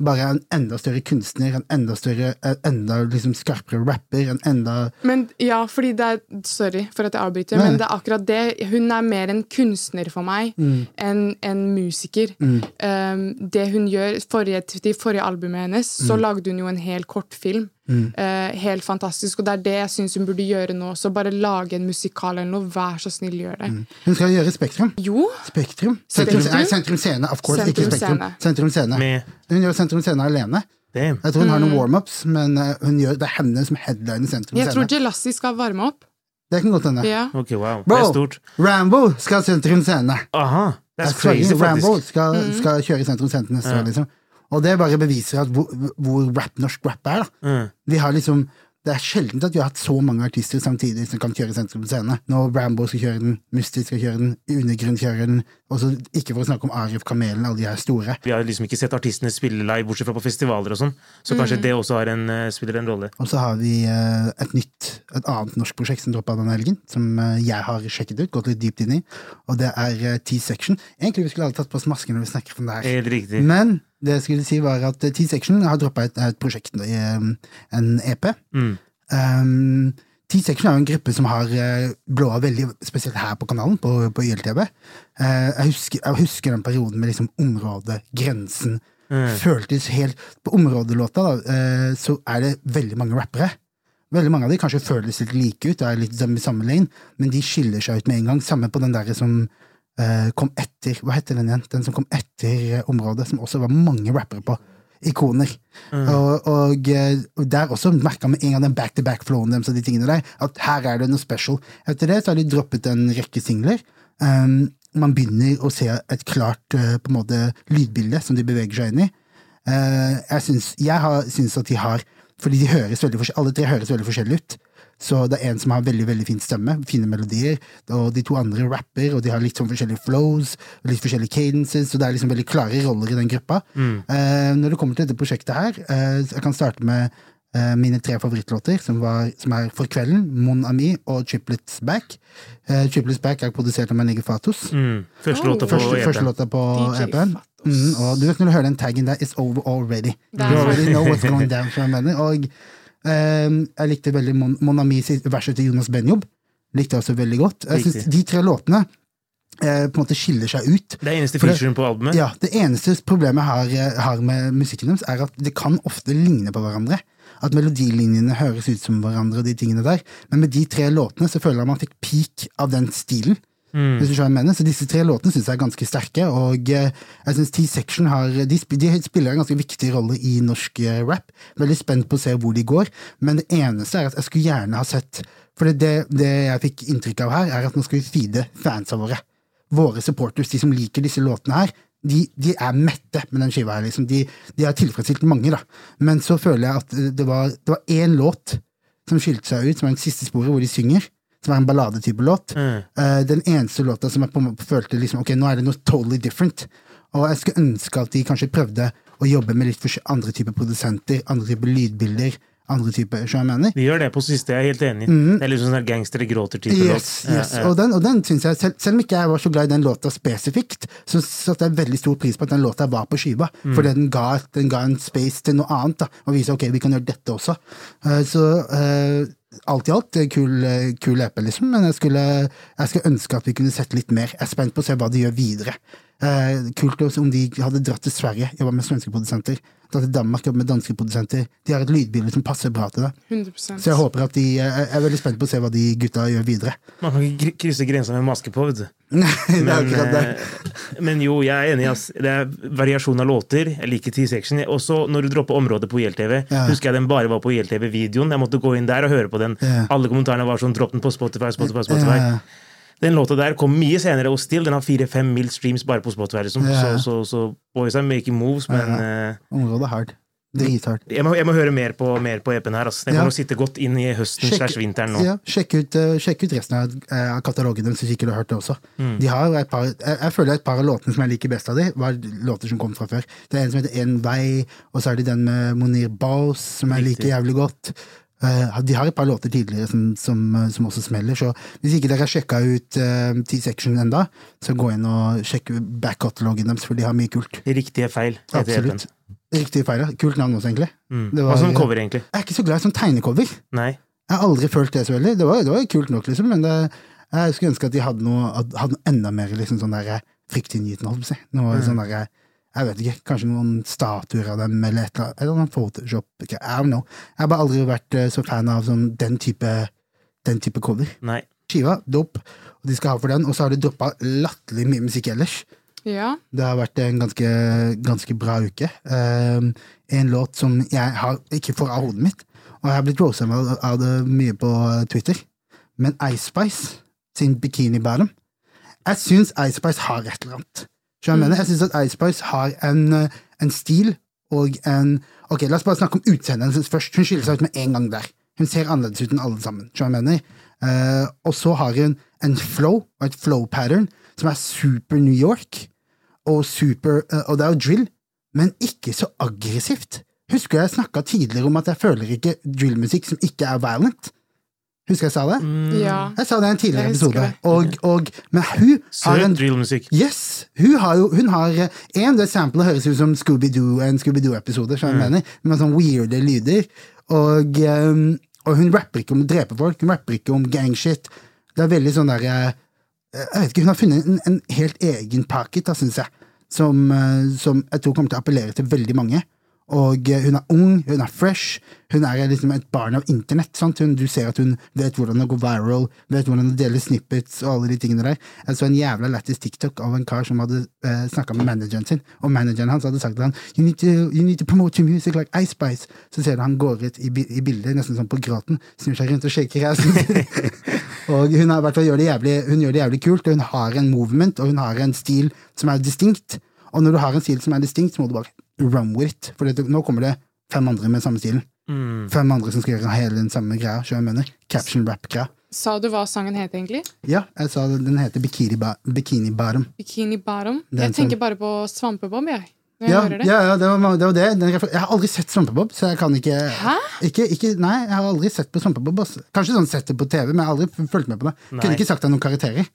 bare en enda større kunstner, en enda større, en enda liksom skarpere rapper, en enda Men ja, fordi det er Sorry for at jeg avbryter, Nei. men det er akkurat det. Hun er mer en kunstner for meg Mm. enn en musiker. Um, det hun gjør forrige, Til forrige albumet hennes, så Mm. lagde hun jo en hel kortfilm. Uh, helt fantastisk. Og det er det jeg syns hun burde gjøre nå. Så bare lage en musikal eller noe. Vær så snill, gjør det. Hun skal gjøre Spektrum. Jo! Spektrum? Sentrum, Spektrum? nei, sentrum Scene, of course. ikke Sentrum Spektrum. Scene. Sentrum Scene. Med Hun gjør Sentrum Scene alene. Damn. Jeg tror hun har noen warm-ups, men eh, hun gjør, det er henne som headliner Sentrum Scene. Jeg tror. Jelassi skal varme opp. Det kan godt hende. Ja. Okay, wow. Det er stort. Rambo skal Sentrum Scene! Aha! That's er crazy, faktisk. Rambo skal, skal kjøre Sentrum Scene neste Ja. år, liksom. Og det bare beviser at hvor, hvor rap, norsk rap er, da. Mm. Vi har liksom det er sjelden at vi har hatt så mange artister samtidig som kan kjøre sentrum scene. Når Rambo skal kjøre den, Musti skal kjøre den, Undergrunn kjører den, og så ikke for å snakke om Arif Kamelen, alle de her store. Vi har liksom ikke sett artistene spille live, bortsett fra på festivaler og sånn. Så kanskje det også har en, eh, spiller en rolle. Og så har vi eh, et nytt, et annet norsk prosjekt som droppa denne helgen, som eh, jeg har sjekket ut, gått litt dypt inn i, og det er T-section. Egentlig vi skulle alle tatt på oss masker når vi snakker om det her. Helt riktig. Men det jeg skulle si var at T-section har droppa et, et prosjekt, en EP. Mm. Um, T-section er jo en gruppe som har uh, blåa veldig, spesielt her på kanalen, på, på YLTV. Eh, jeg, husker, jeg husker den perioden med liksom området, grensen. Føltes helt På områdelåta da, eh, så er det veldig mange rappere. Veldig mange av de kanskje føles litt like ut, er litt i samme lane, men de skiller seg ut med en gang. Samme på den der som eh, kom etter Hva heter den igjen? Den som kom etter eh, området, som også var mange rappere på. Ikoner. Og, og, eh, og der også merka med en gang den back-to-back-flowen deres og de tingene der, at her er det noe special. Etter det så har de droppet en rekke singler. Um, man begynner å se et klart eh, på en måte lydbilde som de beveger seg inn i. Uh, jeg syns, jeg har, syns at de har Fordi de høres veldig forskjellig, alle tre høres veldig forskjellig ut. Så det er en som har veldig veldig fin stemme, fine melodier, og de to andre rapper, og de har litt sånn forskjellige flows, litt forskjellige cadences, så det er liksom veldig klare roller i den gruppa. Eh, når det kommer til dette prosjektet her, uh, jeg kan starte med uh, mine tre favorittlåter, som, var, som er For kvelden, Mon Ami og Triplets Back. Uh, Triplets Back er produsert av Manege Fatos. Mm. Første låta på Første, første EP. låta på EP-en. Mm, og du vet når du hører den taggen der, It's over already. You already know what's going down. Og jeg likte veldig Mon, Mon Amis verset til Jonas Benjob. Likte jeg også veldig godt. Jeg synes De tre låtene eh, på en måte skiller seg ut. Det er eneste featuren på albumet. Ja, Det eneste problemet jeg har, eh, har med musikken deres, er at det kan ofte ligne på hverandre. At melodilinjene høres ut som hverandre, og de tingene der. Men med de tre låtene så føler jeg man fikk peak av den stilen. Hvis du skjønner mener. Så disse tre låtene syns jeg er ganske sterke, og eh, jeg syns T-Section har de, sp de spiller en ganske viktig rolle i norsk eh, rap. Veldig spent på å se hvor de går, men det eneste er at jeg skulle gjerne ha sett For det, det, jeg fikk inntrykk av her, er at nå skal vi feede fansa våre. Våre supporters, de som liker disse låtene her, de, de er mette med den skiva her. Liksom. De, de har tilfredsstilt mange, da. Men så føler jeg at det var, det var én låt som skilte seg ut, som er den siste sporet, hvor de synger. Som er en balladetype låt. Mm. Uh, den eneste låta som jeg på følte liksom, ok, nå er det noe totally different. Og jeg skulle ønske at de kanskje prøvde å jobbe med litt andre typer produsenter, andre typer lydbilder, andre typer jeg mener? Vi gjør det på siste, jeg er helt enig. Det er litt sånn der gangstere gråter-type Yes, låt. yes. Ja, ja. Og den, og den synes jeg, selv, selv om ikke jeg var så glad i den låta spesifikt, så satte jeg veldig stor pris på at den låta var på skiva. Mm. Fordi den ga, den ga en space til noe annet, da, og vise ok, vi kan gjøre dette også. Uh, så eh, alt i alt, eh, kul, eh, kul EP, liksom, men jeg skulle, jeg skulle ønske at vi kunne sett litt mer. Jeg er spent på å se hva de gjør videre. Eh, kult om de hadde dratt til Sverige, jobba med svenske produsenter. Dratt til Danmark, jobba med danske produsenter. De har et lydbilde som passer bra til det. 100% Så jeg håper at de, eh, jeg er veldig spent på å se hva de gutta gjør videre. Man kan ikke krysse grensa med maske på, vet du. Men, eh, men jo, jeg er enig. Ass. Det er variasjon av låter. Jeg liker T-section. Også når du dropper området på ILTV. Ja. Husker jeg den bare var på ILTV-videoen. Jeg måtte gå inn der og høre på den. Ja. Alle kommentarene var sånn 'dropp den på Spotify', Spotify, Spotify. Ja. Den låta der kom mye senere, og still, den har fire-fem mil streams bare på Spotify. Liksom. Ja. Så, så, så boys are making moves, men ja, Området er hardt. Drithardt. jeg, må, jeg må høre mer på, mer på EP-en her. Altså. Den Ja. kommer å sitte godt inn i høsten slags slash vinteren nå. Ja, sjekk, ut, uh, sjekk ut resten av, uh, katalogen deres hvis ikke du har hørt det også. Mm. De har et par, jeg, jeg føler et par av låtene som jeg liker best av de, var låter som kom fra før. Det er en som heter En vei, og så er det den med Monir Baus, som jeg liker jævlig godt. Eh, de har et par låter tidligere som, som, eh, som også smeller, så hvis ikke dere har sjekka ut uh, T-section enda, så gå inn og sjekk back-katalogen deres, for de har mye kult. Riktig er feil. Absolutt. Riktige feil, ja. Kult navn også, egentlig. Mm. Det Hva som cover, egentlig? Jeg er ikke så glad i sånn tegnecover. Nei. Jeg har aldri følt det så veldig. Det var, det var kult nok, liksom, men det, jeg skulle ønske at de hadde noe, hadde noe enda mer liksom, sånn der fryktinngytende, holdt på å si. Noe Mm. sånn der, jeg vet ikke, kanskje noen statuer av dem, eller et eller annet, Photoshop, Okay, I don't know. Jeg har bare aldri vært eh, så fan av sånn, den type, den type cover. Nei. Skiva, dope, og de skal ha for den, og så har de droppa latterlig mye musikk ellers. Ja. Det har vært en ganske, ganske bra uke. Um, en låt som jeg har, ikke får av hodet mitt, og jeg har blitt rosa av, av det mye på Twitter, men Ice Spice sin Bikini Bottom Jeg syns Ice Spice har et eller annet. Jeg mm. Jeg syns at Ice Spice har en, eh, en stil og en Ok, la oss bare snakke om utseendet hennes først. Hun skiller seg ut med en gang der. Hun ser annerledes ut enn alle sammen. Jeg mener? Uh, og så har hun en flow, og et flow pattern, som er super New York, og super uh, Og det er jo drill, men ikke så aggressivt. Husker jeg snakka tidligere om at jeg føler ikke drillmusikk som ikke er violent. Husker jeg sa det? Ja. Jeg sa det i en tidligere episode. Og, og, men hun har Søt en drillmusikk. Yes! Hun har jo hun har, eh, En, det samplet høres ut som Scooby-Doo, en Scooby-Doo-episode, som jeg mener? Med sånn weirde lyder. Og, eh, og hun rapper ikke om å drepe folk, hun rapper ikke om gangshit. Det er veldig sånn der eh, Jeg vet ikke, hun har funnet en, en helt egen pocket, da, syns jeg. Som, eh, som jeg tror kommer til å appellere til veldig mange. Og eh, hun er ung, hun er fresh, hun er liksom et barn av internett. Sant? Hun, du ser at hun vet hvordan å gå viral, vet hvordan å dele snippets og alle de tingene der. Jeg så en jævla lættis TikTok av en kar som hadde eh, snakka med manageren sin, og manageren hans hadde sagt til han you need, to, you need to promote your music like Ice Spice. Så ser du han går ut i, i bildet, nesten sånn på gråten, snur seg rundt og shaker ræsen. og hun, har, gjør det jævlig, hun gjør det jævlig kult, og hun har en movement, og hun har en stil som er distinkt. Og når du har en stil som er distinkt, så må du bare run with it. For det, nå kommer det fem andre med samme stilen. Mm. Fem andre som skal gjøre hele den samme greia. jeg mener? Caption rap-greia. Sa du hva sangen het, egentlig? Ja, jeg sa det, den heter Bikini, ba Bikini Bottom. Bikini Bottom? Er Jeg tenker som... bare på Svampebob, jeg. Ja, det. ja, ja det, var, det var det. Den jeg har aldri sett Svampebob, så jeg kan ikke Hæ? Ikke, ikke, nei, jeg har aldri sett på Svampebob. Kanskje sånn sett det på TV, men jeg har aldri fulgt med på det. Nei. Kunne ikke sagt deg noen karakterer.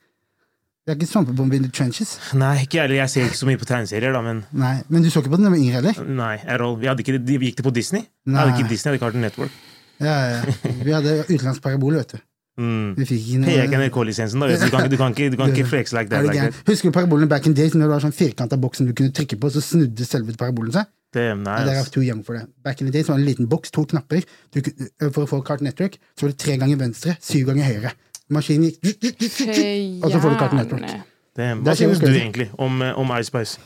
Det er ikke Svampebob in the trenches. Nei, ikke heller. jeg ser ikke så mye på tegneserier, da, men Nei, Men du så ikke på den da du var yngre, heller? nei. at all. Vi hadde ikke, de gikk det på Disney? Nei. hadde ikke Disney, hadde Cartoon Network. Ja, ja. Vi hadde utenlandsk parabol, vet du. Mm. Vi fikk ikke noe jeg ikke NRK-lisensen, da. vet Du Du kan, ikke- du kan ikke, du kan ikke flex like Er that. Like that. Husker du parabolen back in days når det var sånn firkanta boks som du kunne trykke på, så snudde selve parabolen seg? Det, Nei, er too young for det. Back in the days var det en liten boks, to knapper. Du, kunne- for å få Cartoon Network så var det tre ganger venstre, syv ganger høyre. Maskinen gikk Og så får du Cartoon Network. Hva synes du egentlig om, eh, om Ice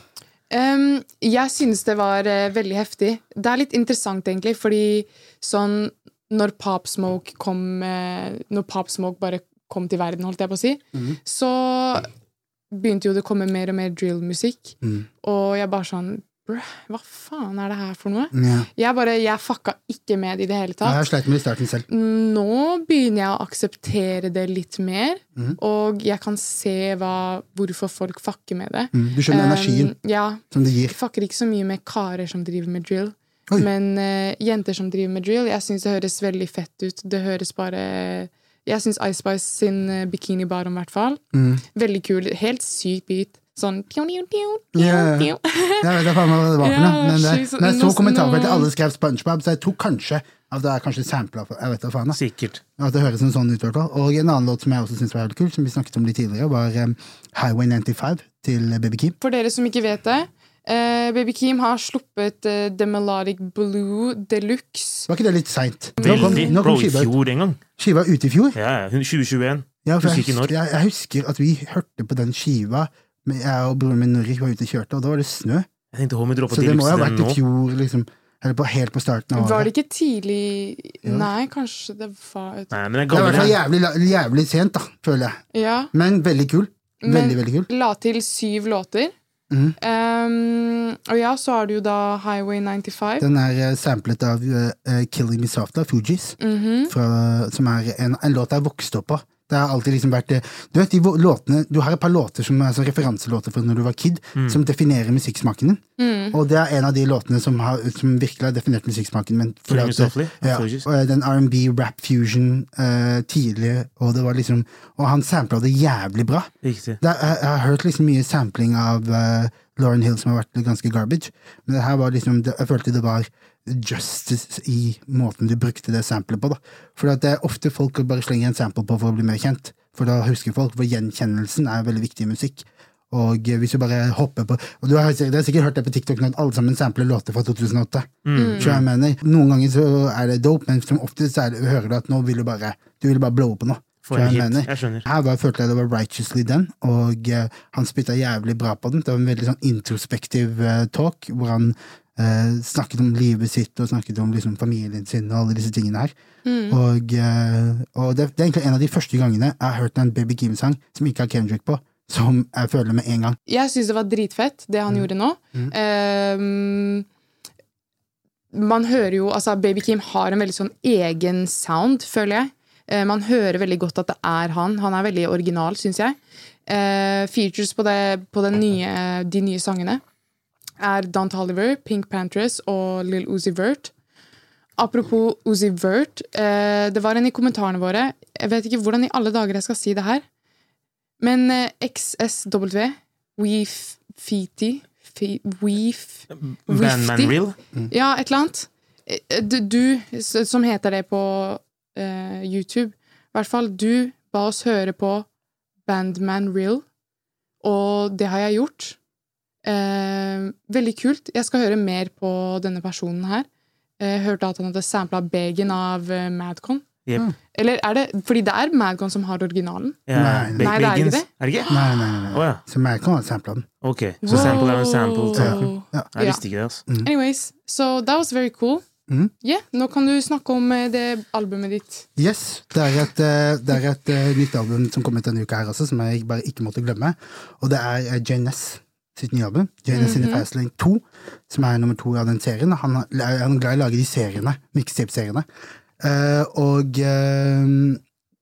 Um, jeg synes det var uh, veldig heftig. Det er litt interessant, egentlig, fordi sånn Når Pop Smoke kom uh, Når Pop Smoke bare kom til verden, holdt jeg på å si, Mhm. så begynte jo det å komme mer og mer drill-musikk. Mm. Og jeg bare sånn Hva faen er det her for noe? Ja. Jeg bare, jeg fucka ikke med i det hele tatt. Jeg sleit med det i starten selv. Nå begynner jeg å akseptere det litt mer, mm. og jeg kan se hva, hvorfor folk fucker med det. Mm. Du skjønner energien Um, ja, som det gir. jeg fucker ikke så mye med karer som driver med drill. Oi. Men uh, jenter som driver med drill, jeg syns det høres veldig fett ut. Det høres bare Jeg syns Ice Spice sin bikinibar Bikini Bottom, i hvert fall. Mm. Veldig kul. Helt syk beat. Sånn ja. Jeg vet da faen hva det var for noe. Men det, når jeg så kommentarfeltet alle skrev SpongeBob, så jeg tror kanskje at det er kanskje sampla Jeg vet da faen. da. Sikkert. At det høres en sånn ut. Og en annen låt som jeg også syns var helt kul, som vi snakket om litt tidligere, var um, Highway 95 til Baby Keem. For dere som ikke vet det, Uh, Baby Keem har sluppet uh, The Melodic Blue Deluxe. Var ikke det litt seint? Veldig. nå Bro, kom i fjor en gang. Skiva ute i fjor. Ja, ja, 2021. Ja, jeg, ikke husker, jeg, jeg husker at vi hørte på den skiva, men jeg og broren min Norik var ute og kjørte, og da var det snø. Jeg tenkte Så det må ha vært i fjor, liksom. Eller på, helt på starten av året. Var det ikke tidlig Ja. Nei, kanskje det var. Nei, men Det er i hvert fall jævlig, jævlig sent, da, føler jeg. Ja. Men veldig kul. Men- Veldig, veldig kul. La til syv låter. Mm. Um, og ja, så har du jo da Highway 95. Den er eh, samplet av eh, Killing Me Soft av Fugees, Mhm. fra, som er en, en låt jeg vokste opp på. Det har alltid liksom vært det. Du vet, de låtene Du har et par låter som er sånn referanselåter fra når du var kid, som definerer musikksmaken din. Mm. Og det er en av de låtene som, har, som virkelig har definert musikksmaken min. ja, den R&B, rap fusion, uh, tidlig, og det var liksom Og han sampla det jævlig bra. Riktig. Det, jeg, jeg har hørt liksom mye sampling av uh, Lauren Hill som har vært ganske garbage, men det her var liksom det, Jeg følte det var justice i måten du brukte det samplet på. da. For det er ofte folk bare slenger en sample på for å bli mer kjent, for da husker folk, for gjenkjennelsen er veldig viktig i musikk. Og hvis du bare hopper på Og du har, sikkert- har sikkert hørt det på TikTok at alle sammen sampler låter fra 2008. Mm. Skjønner jeg mener? Noen ganger så er det dope, men som oftest så er det, hører du at nå vil du bare Du vil bare blowe på noe. Jeg, jeg? Jeg var, følte jeg det var righteously den, og uh, han spytta jævlig bra på den. Det var en veldig sånn introspektiv uh, talk, hvor han eh, snakket om livet sitt og snakket om liksom, familien sin og alle disse tingene her. Og, eh, og det, det er egentlig en av de første gangene jeg har hørt en Baby Kim-sang som ikke har Kendrick på, som jeg føler med en gang. Jeg syns det var dritfett, det han gjorde nå. Ehm, man hører jo Altså, Baby Kim har en veldig sånn egen sound, føler jeg. Eh, man hører veldig godt at det er han. Han er veldig original, syns jeg. Eh, features på, det, på den nye, de nye sangene er Don Toliver, Pink Panthers og Lill Uzi Vert. Apropos Uzi Vert, eh, det var en i kommentarene våre Jeg vet ikke hvordan i alle dager jeg skal si det her. Men eh, XSW, Feety Weef... Bandman? Real. Ja, et eller annet. Eh, Du, du som heter det på eh, YouTube, i hvert fall, du ba oss høre på Bandman Real, og det har jeg gjort. Eh, veldig kult. Jeg skal høre mer på denne personen her. Jeg hørte at han hadde sampla Began av eh, Madcon. Yep. Eller er det Fordi det er Madcon som har originalen. Ja, Nei, nei, nei, det er ikke det. Er det ikke? Nei, nei, nei. nei. Å ja. Så Madcon har sampla den. Ok, så sample er en sample. Wow. Ja. Jeg visste ikke det, altså. Anyways, so that was very cool. Mm. Yeah, nå kan du snakke om eh, det albumet ditt. Yes, det er et, eh, det er et eh, nytt album som kom ut denne uka her også, som jeg bare ikke måtte glemme. Og det er Jane JNS sitt nye album, JNS in the Fast Lane 2, som er nummer to av den serien. Han er, han er glad i å lage de seriene, mixtape-seriene. Uh, og uh,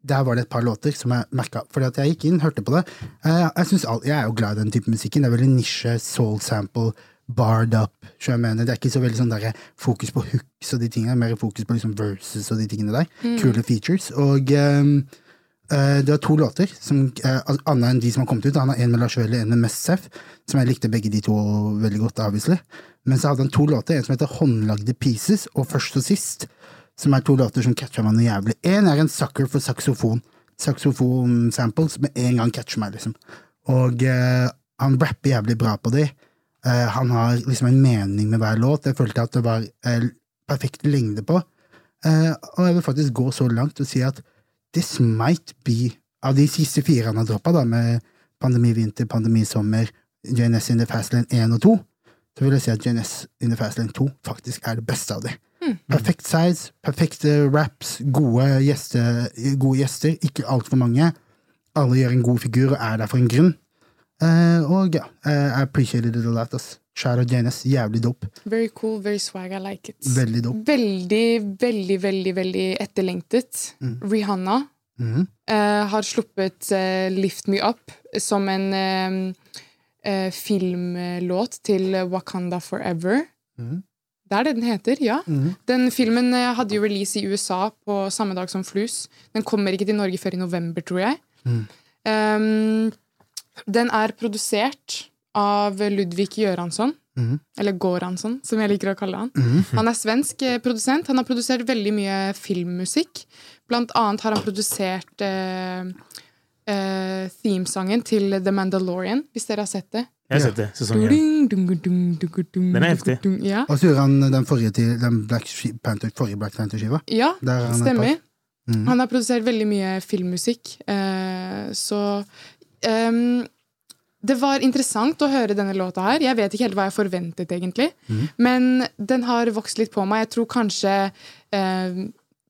der var det et par låter som jeg merka, fordi at jeg gikk inn, hørte på det. Uh, jeg, all, jeg er jo glad i den type musikken. Det er veldig nisje, soul sample, barred up. Så jeg mener, Det er ikke så veldig sånn der fokus på hooks og de tingene, mer fokus på liksom verses og de tingene der. Kule features. Og eh, det var to låter, som, eh, annet enn de som har kommet ut. Han har en med Lars Vøhle, en med Messef, som jeg likte begge de to veldig godt, obviously. Men så hadde han to låter, en som heter Håndlagde Pieces, og Først og Sist, som er to låter som catcha meg noe jævlig. En er en sucker for saksofon. Saksofon-samples med en gang catcher meg, liksom. Og uh, han rapper jævlig bra på de. Uh, han har liksom en mening med hver låt. Jeg følte at det var uh, perfekt lengde på. Eh, og jeg vil faktisk gå så langt og si at this might be Av de siste fire han har droppa, med Pandemi vinter, Pandemi sommer, JNS in the Fastlane 1 og 2, så vil jeg si at JNS in the Fastlane 2 faktisk er det beste av de. Perfekt size, perfekte raps, gode gjester, gode gjester ikke altfor mange. Alle gjør en god figur og er der for en grunn. Uh, og ja, uh, I appreciated it a lot. ass. Shout out JNS, jævlig dope. Very cool, very swag, I like it. Veldig dope. Veldig, veldig, veldig veldig etterlengtet. Rihanna Mhm. uh, har sluppet uh, Lift Me Up som en uh, filmlåt til Wakanda Forever. Mm. Det er det den heter, ja. Mm. Den filmen hadde jo release i USA på samme dag som Flus. Den kommer ikke til Norge før i november, tror jeg. Mm. Um, den er produsert av Ludvig Göransson. Mm. Eller Goransson, som jeg liker å kalle han. Mm. Han er svensk eh, produsent. Han har produsert veldig mye filmmusikk. Blant annet har han produsert eh, eh, themesangen til The Mandalorian, hvis dere har sett det. Jeg har sett det. Sesongen. Den er heftig. Ja, Og så gjorde han den forrige, til, den Black Panther, forrige Black Panther-skiva. ja Der han stemmer. Mhm. Han har produsert veldig mye filmmusikk, eh, så ehm, Det var interessant å høre denne låta her. Jeg vet ikke helt hva jeg forventet, egentlig. Mm. Men den har vokst litt på meg. Jeg tror kanskje eh,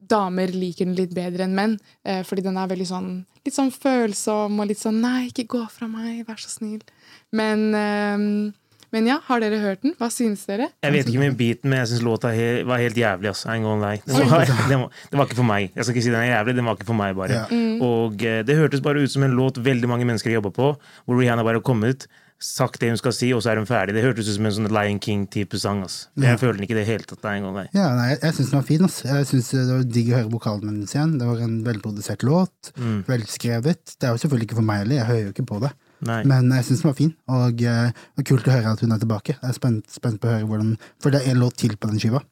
damer liker den litt bedre enn menn. Eh, fordi den er veldig sånn litt sånn følsom og litt sånn 'nei, ikke gå fra meg, vær så snill'. Men, ehm, men ja, har dere hørt den? Hva synes dere? Jeg vet ikke med beaten, men jeg syns låta he var helt jævlig. ass. I ain't gonna lie. Den var, den var, det var ikke for meg. Jeg skal ikke si den er jævlig, den var ikke for meg, bare. Ja. Og eh, det hørtes bare ut som en låt veldig mange mennesker jobber på, hvor Rihanna bare kom ut, sagt det hun skal si, og så er hun ferdig. Det hørtes ut som en sånn Lion King-type sang. ass. Jeg føler den ikke i det hele tatt. er en gang, nei. Ja, nei, jeg, jeg syns den var fin. ass. Jeg synes Det var digg å høre vokalen hennes igjen. Det var en velprodusert låt. Mm. Velskrevet. Det er jo selvfølgelig ikke for meg heller, jeg hører jo ikke på det. Nei. Men jeg syns den var fin, og eh, det var kult å høre at hun er tilbake. Jeg er spent, spent på å høre hvordan For det er en låt til på den skiva.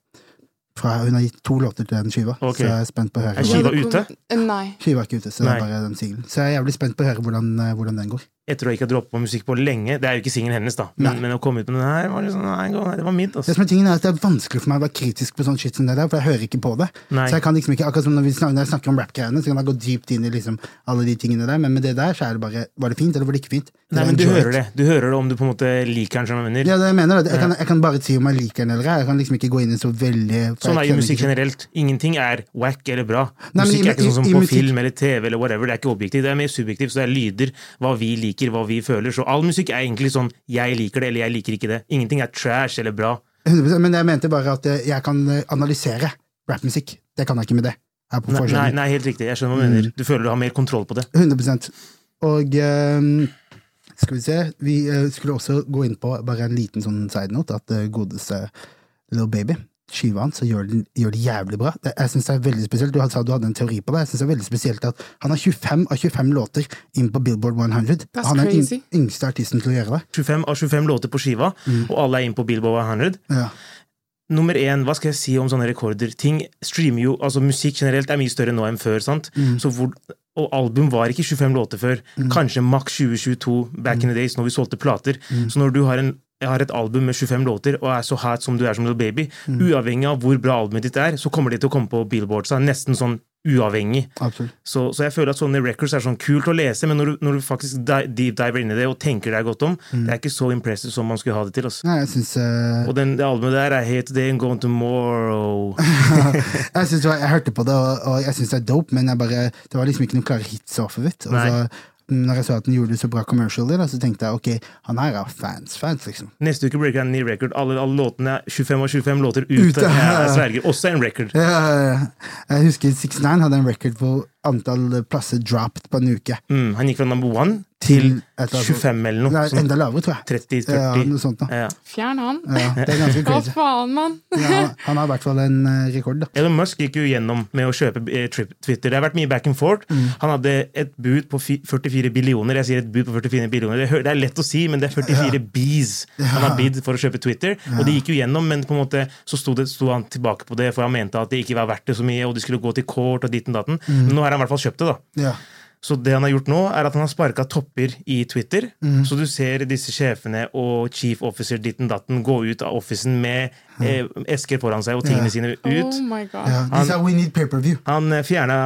Fra, hun har gitt to låter til den skiva, okay. så jeg er spent på å høre Er skiva ute? Eh, Nei. Skiva er ikke ute, så det er bare den singelen. Så jeg er jævlig spent på å høre hvordan, eh, hvordan den går. Etter å ikke ha droppet på musikk på lenge. Det er jo ikke singelen hennes, da. Men, men å komme ut med den her, var liksom, nei, gonna det var mitt. Altså. Det som er tingen er at det er vanskelig for meg å være kritisk på sånn shit som det der, for jeg hører ikke på det. Nei. Så jeg kan liksom ikke, akkurat som når, vi snakker, når jeg snakker om rap-greiene, så kan jeg gå dypt inn i liksom alle de tingene der, men med det der så er det bare Var det fint, eller var det ikke fint? Nei, men du hører det. Du hører det om du på en måte liker den, som jeg mener. Ja, det jeg mener. Jeg kan, jeg kan bare si om jeg liker den eller ei. Jeg kan liksom ikke gå inn i så veldig Sånn er jo musikk generelt. Ingenting er wack eller bra. Nei, musikk i- er ikke sånn som i- i på film eller TV eller whatever. Det er ikke objektivt, det er mer subjektivt. Så det er lyder, hva vi liker liker, hva vi føler. Så all musikk er egentlig sånn 'jeg liker det', eller 'jeg liker ikke det'. Ingenting er trash eller bra. 100%, Men jeg mente bare at jeg kan eh, analysere rappmusikk. Det kan jeg ikke med det. Nei, nei, nei, helt riktig. Jeg skjønner hva du mener. Du føler du har mer kontroll på det. 100% Og uh, skal vi se Vi uh, skulle også gå inn på bare en liten sånn side note, at uh, godeste Little Baby Skiva hans så gjør, den- gjør det jævlig bra. Det, jeg synes det er veldig spesielt Du sa du hadde en teori på det. Jeg synes det er veldig spesielt at Han har 25 av 25 låter inn på Billboard 100. That's han er den yngste artisten til å gjøre det. 25 av 25 låter på skiva, og alle er inn på Billboard 100. Ja. Nummer én, hva skal jeg si om sånne rekorder? Ting streamer jo, altså Musikk generelt er mye større nå enn før. sant? Så hvor, og album var ikke 25 låter før. Kanskje maks 2022 back in the days, når vi solgte plater. Så når du har, en, har et album med 25 låter og er så hot som du er som Little Baby, uavhengig av hvor bra albumet ditt er, så kommer de til å komme på Billboard. Så er det nesten sånn uavhengig. Så, så jeg føler at sånne records er sånn kult å lese, men når du, når du faktisk deep diver inn i det og tenker deg godt om, det er ikke så impressive som man skulle ha det til. Altså. Nei, jeg synes, uh... Og den, det albumet der er hate Today and Gone Tomorrow. jeg, synes jeg, jeg hørte på det, og, og jeg syns det er dope, men jeg bare, det var liksom ikke noen klare hits off of it. Og så, når jeg så at den gjorde det så bra commercially, da, så tenkte jeg ok, han her er fans, fans, liksom. Neste uke breaker han en ny record. Alle, alle låtene er 25 av 25 låter ute. Ute. Jeg sverger. Også en record. Ja. jeg husker 69 hadde en record på antall plasser dropped på en uke. Mm, han gikk fra number one Til til et eller 25 noe. Nei, Sånn enda lavere, tror jeg. 30-40. Ja, noe sånt da. Ja. Fjern han. Ja, det er ganske Hva faen, mann? Ja, han har i hvert fall en eh, rekord, da. Elon Musk gikk jo gjennom med å kjøpe eh, Twitter. Det har vært mye back and forth. Mm. Han hadde et bud på fi- 44 billioner. Jeg sier et bud på 44 billioner. Det, er lett å si, men det er 44 bees han har bidd for å kjøpe Twitter. Og det gikk jo gjennom, men på en måte så sto, det, sto han tilbake på det, for han mente at det ikke var verdt det så mye, og de skulle gå til court og ditten datten. Mm. Men nå har han i hvert fall kjøpt det, da. Ja. Så det han har gjort nå, er at han har sparka topper i Twitter. Mm. Så du ser disse sjefene og chief officer ditten datten gå ut av officen med eh, esker foran seg og tingene sine ut. Oh my god. Need pay-per-view. Han eh, fjerna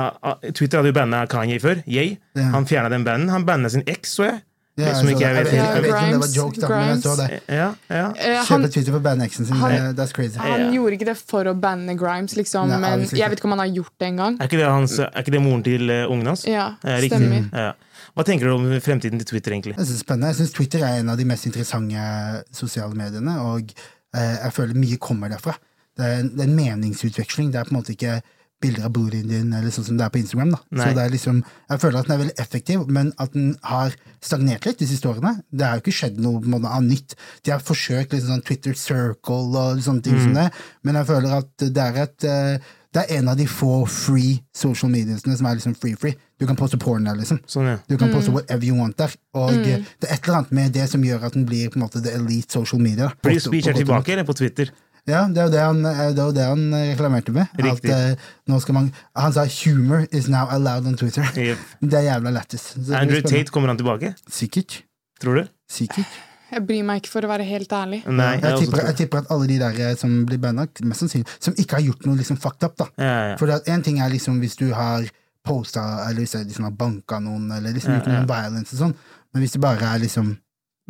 Twitter hadde jo banna Kanye før. Yay. Yeah. Han fjerna den banden. Han banna sin eks, så jeg. Ja, som ikke jeg vet jeg, helt. jeg vet ikke om det var joke, da, men jeg så det. Ja, ja. Eh, Twitter for band-exen sin, han- det, that's crazy. han Ja. gjorde ikke det for å banne Grimes, liksom, Nei, men jeg vet ikke om han har gjort det engang. Er ikke det, hans, er ikke det moren til uh, ungen hans? Ja, Eh, stemmer. Ja. Hva tenker du om fremtiden til Twitter, egentlig? Jeg synes det spennende. Jeg synes Twitter er en av de mest interessante sosiale mediene, og eh, jeg føler mye kommer derfra. Det er, en, det er en meningsutveksling. Det er på en måte ikke bilder av booden din, eller sånn som det er på Instagram. da. Nei. Så det er liksom, Jeg føler at den er veldig effektiv, men at den har stagnert litt de siste årene. Det har jo ikke skjedd noe måte, av nytt. De har forsøkt liksom sånn Twitter Circle og sånne ting som det, men jeg føler at det er et eh, det er en av de få free social mediasene som er liksom free-free. Du kan poste porn der, liksom. Sånn, ja. Du kan poste whatever you want der. Og mm. det er et eller annet med det som gjør at den blir på en måte the elite social media. På- speech er tilbake, eller på Twitter? Ja, det er jo det han, eh, det er jo det han eh, reklamerte med. Riktig. At, uh, nå skal man, han sa 'humor is now allowed on Twitter'. Yep. Det er jævla lættis. Andrew. Tate, kommer han tilbake? Sikkert. Tror du? Sikkert. Jeg bryr meg ikke, for å være helt ærlig. Nei. Jeg jeg tipper, jeg tipper at alle de der som blir banna, mest sannsynlig, som ikke har gjort noe liksom fucked up, da. Ja, ja, ja. For en ting er liksom hvis du har posta, eller hvis jeg liksom har banka noen, eller liksom Ja, gjort noen violence og sånn, men hvis det bare er liksom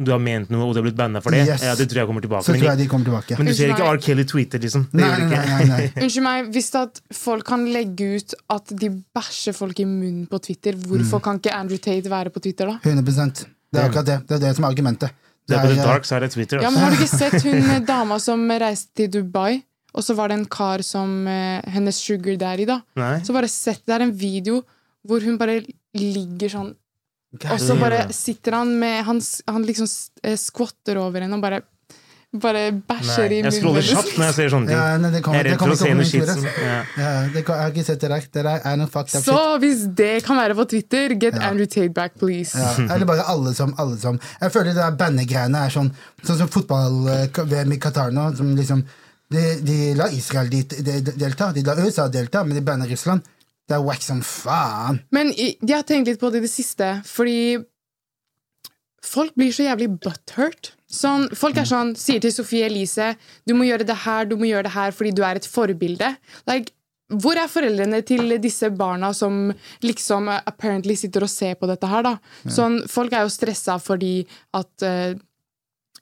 Du har ment noe, og du har blitt banna for det? Yes. Ja, Det tror jeg kommer tilbake. Så Men, tror jeg de kommer tilbake. men du ser ikke. R. Kelly tweeter, liksom? Det Nei, nei, nei, nei. Unnskyld meg, Hvis at folk kan legge ut at de bæsjer folk i munnen på Twitter, hvorfor Mm. kan ikke Andrew Tate være på Twitter, da? 100 Det er akkurat det. Det er det som er argumentet. Det er på the eh, dark side av Twitter. Ja, Altså. men Har du ikke sett hun dama som reiste til Dubai, og så var det en kar som eh, hennes sugar daddy, da? Nei? Så bare sett, Det er en video hvor hun bare ligger sånn, og så bare sitter han med Han, han liksom eh, skvatter over henne og bare bare bæsjer Nei. i Jeg munnen scroller kjapt når jeg ser sånne ting. Ja, nei, det kommer, Jeg er redd for å se noe ja. Ja, jeg har ikke sett det der. Det er noe fucked up Så hvis det kan være på Twitter, get Ja. Andrew Tate back, please. Ja, eller bare alle som, alle som Jeg føler det der bandegreiene er sånn Sånn som fotball-VM i Qatar nå, som liksom de, de la Israel dit, de, de delta, de la USA delta, men de banner Russland. Det er wack som faen. Men jeg har tenkt litt på det i det siste, fordi folk blir så jævlig butthurt. Sånn, folk er sånn, sier til Sofie Elise du må gjøre det her, du må gjøre det her fordi du er et forbilde. Like, hvor er foreldrene til disse barna som liksom eh, apparently sitter og ser på dette her, da? Sånn, folk er jo stressa fordi at uh,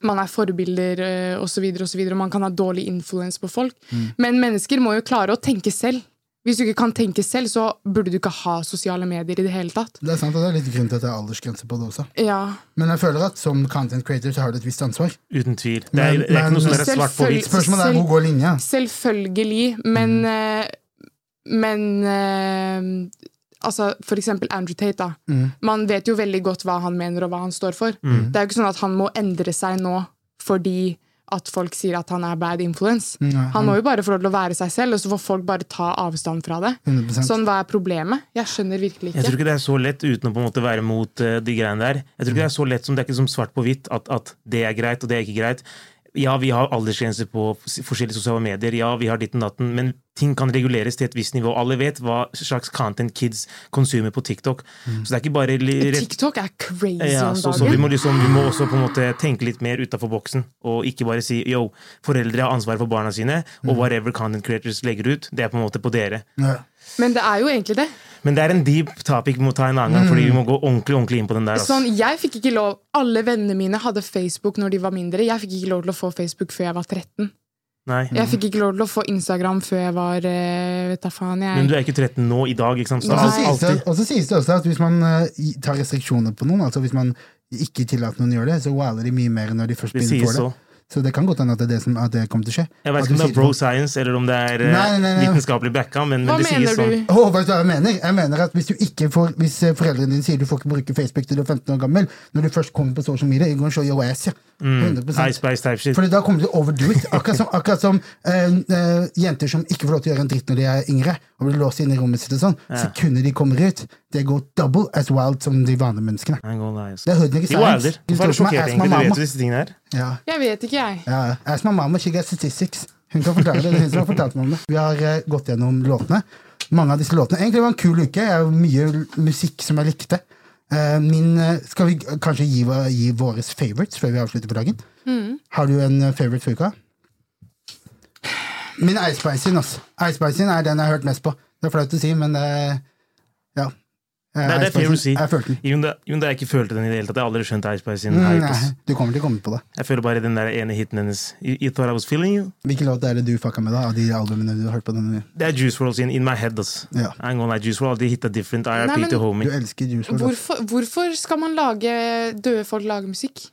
man er forbilder eh, og så videre og så videre, og man kan ha dårlig influens på folk. Men mennesker må jo klare å tenke selv. Hvis du ikke kan tenke selv, så burde du ikke ha sosiale medier i det hele tatt. Det er sant, og det er litt grunn til at det er aldersgrense på det også. Ja. Men jeg føler at som content creator så har du et visst ansvar. Uten tvil. Det Men- er, det er ikke noe som er svart på hvitt. Spørsmålet er hvor går linja? Selvfølgelig, men mm. Men eh, altså, for eksempel Andrew Tate, da. Mm. Man vet jo veldig godt hva han mener, og hva han står for. Det er jo ikke sånn at han må endre seg nå fordi at folk sier at han er bad influence. Nei, Han må jo bare få lov til å være seg selv, og så får folk bare ta avstand fra det. 100 Sånn, Hva er problemet? Jeg skjønner virkelig ikke. Jeg tror ikke. det er så lett uten å på en måte være mot eh, de greiene der. Jeg tror ikke det er så lett som det er ikke som svart på hvitt at, at det er greit og det er ikke greit. Ja, vi har aldersgrenser på forskjellige sosiale medier, ja, vi har ditten datten, men ting kan reguleres til et visst nivå. Alle vet hva slags content kids konsumer på TikTok. Så det er ikke bare rett TikTok er crazy ja, om så, så vi, dagen. må liksom, vi må også på en måte tenke litt mer utafor boksen, og ikke bare si yo, foreldre har ansvaret for barna sine, og whatever content creators legger ut, det er på en måte på dere. Ja. Men det er jo egentlig det. Men det er en deep topic vi må ta en annen gang, fordi vi må gå ordentlig ordentlig inn på den der. ass. Sånn, jeg fikk ikke lov Alle vennene mine hadde Facebook når de var mindre. Jeg fikk ikke lov til å få Facebook før jeg var 13. Nei. Jeg fikk ikke lov til å få Instagram før jeg var eh, Vet da faen, jeg. Men du er ikke 13 nå i dag, ikke sant? Så alt, og så sies det også at hvis man eh, tar restriksjoner på noen, altså hvis man ikke tillater noen å gjøre det, så waler de mye mer når de først begynner på det. så. Så det kan godt hende at det, er det, som, at det kommer til å skje. Jeg vet ikke om det er bro science, eller om det er eh, Nei, nei, nei. vitenskapelig backa, men, Hva men det mener sies sånn. Åh, vet du hva jeg mener? Jeg mener at Hvis du ikke får Hvis eh, foreldrene dine sier du får ikke bruke Facebook til du er 15 år gammel, når du først kommer på social media, you're gonna show your ass. Ja. 100%. Mm. Fordi da kommer du til å overdo it. Akkurat som, akkurat som uh, uh, jenter som ikke får lov til å gjøre en dritt når de er yngre, og blir låst inne i rommet sitt og sånn. Sekundet de kommer ut, det går double as wild som de vanlige menneskene. Det er hood nigga De wilder. Du Hvorfor er tror du som sjokkert, ass my egentlig? Du vet jo disse tingene her. Ja. Jeg vet ikke, jeg. Ja, ask my mama, she gets statistics. Hun kan fortelle det. det er hun som har fortalt meg om det. Vi har uh, gått gjennom låtene. Mange av disse låtene. Egentlig var det en kul uke. Jeg har mye musikk som jeg likte. Uh, min, uh, skal vi kanskje gi, gi våre favorites før vi avslutter for dagen? Har du en favorite for uka? Min Ice Spice altså. Ice Spice er den jeg har hørt mest på. Det er flaut å si, men det Ja. Det er- det å si. Jeg følte den. Even da even da jeg ikke følte den i det hele tatt. Jeg har aldri skjønt Ice Spice sin Mm, hype. nei, du kommer til å komme på det. Jeg føler bare den der ene hiten hennes. I you thought I was feeling you? Hvilken låt er det du fucka med, da? Av de albumene du har hørt på denne? Det er Juice WRLD sin In My Head. ass. Ja. I'm gonna like Juice WRLD de hitta different. Nei, men, to homie. Du elsker Juice WRLD. Hvorfor, hvorfor skal man lage døde folk lage musikk?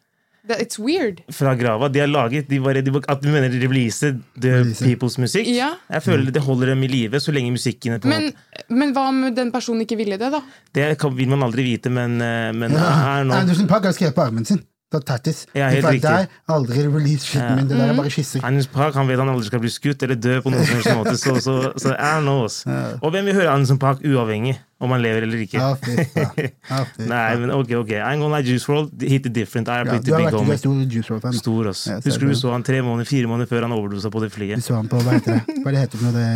Det, it's weird. Fra grava. De har laget de bare, de, At du mener de the Release. people's musikk? Ja. Jeg føler det holder dem i live så lenge musikken er på Men, men hva om den personen ikke ville det, da? Det kan, vil man aldri vite, men, eh, men Ja. her nå Anderson Park har skrevet på armen sin. Det er tattis. Ja, helt riktig. Der, aldri release shiten Ja. min. Det der er bare skisser. Anders Park han vet han aldri skal bli skutt eller dø på noen som helst måte. Så, så, så I nå oss. Og hvem vil høre Anderson Park uavhengig om han lever eller ikke? Nei, men ok, ok. I'm gonna like Juice World, Hit it different. I Ja, repeat du big homie. stor Juice WRLD-fan. Stor, ass. Ja, Husker du vi så han tre måneder, fire måneder før han overdosa på det flyet? Vi så han på, hva heter det? Hva er det heter noe? Det,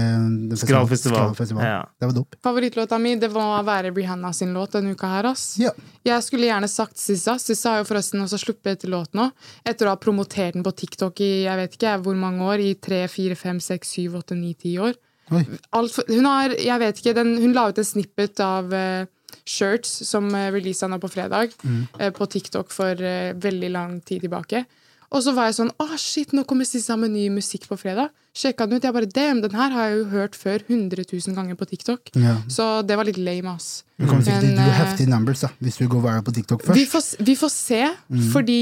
det Skrallfestival. Skrallfestival. Ja. Det var dop. Favorittlåta mi det må være Brianna sin låt denne uka her. ass. Ja. Jeg skulle gjerne sagt Sissa. Sissa har jo forresten også sluppet låt nå. Etter å ha promotert den på TikTok i jeg vet ikke hvor mange år. I tre, fire, fem, seks, syv, åtte, ni, ti år. For, hun har, jeg vet ikke, den, hun la ut en snippet av uh, Shirts som uh, releasa nå på fredag, eh, på TikTok for uh, veldig lang tid tilbake. Og så var jeg sånn Å, shit, nå kommer Sissa med ny musikk på fredag. Sjekka den ut. Jeg bare Damn, den her har jeg jo hørt før 100 000 ganger på TikTok. Ja. Så det var litt lame, ass. Du kommer sikkert til å eh, heftige numbers da, hvis du går viral på TikTok Vi først. får, vi får se, fordi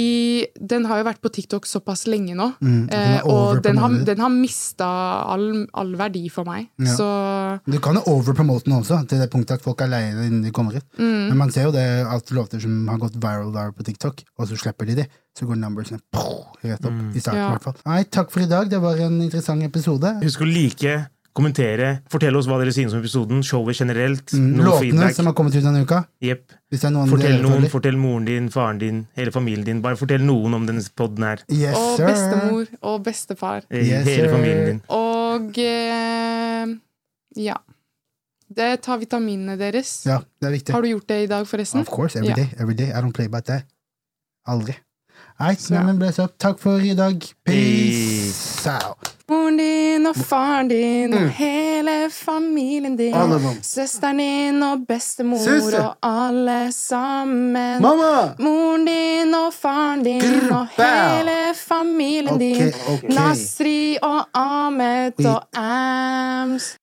den har jo vært på TikTok såpass lenge nå. Mm, og den eh, og den har, den har mista all, all verdi for meg. Ja. Så Du kan jo overpromote den også, til det punktet at folk er leie innen de kommer ut. Mm. Men man ser jo det at låter som har gått viral der på TikTok, og så slipper de de, så går numbersene rett opp. I starten, Ja. i hvert fall. Nei, takk for i dag. Det var en interessant episode. Husk å like, kommentere, fortelle oss hva dere synes om episoden, showet generelt. Mm, Noe Låtene feedback. som har kommet ut denne uka. Yep. Hvis det er noen Fortell noen, fortell moren din, faren din, hele familien din. Bare fortell noen om denne podden her. Yes, Og bestemor og bestefar. Eh, Yes, hele familien din. Og eh, ja. Det tar vitaminene deres. Ja, det er viktig. Har du gjort det i dag, forresten? Of course, every Ja. day. Every day. I don't play about that. Aldri. Right. Takk for i dag. Peace, Peace out. Moren din og faren din og mm. hele familien din. Søsteren din og bestemor Suse. og alle sammen. Mamma! Moren din og faren din Grr, og hele familien okay, din. Okay. Nasri og Ahmed og Ams.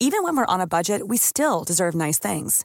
Even when we're on a budget, we still deserve nice things.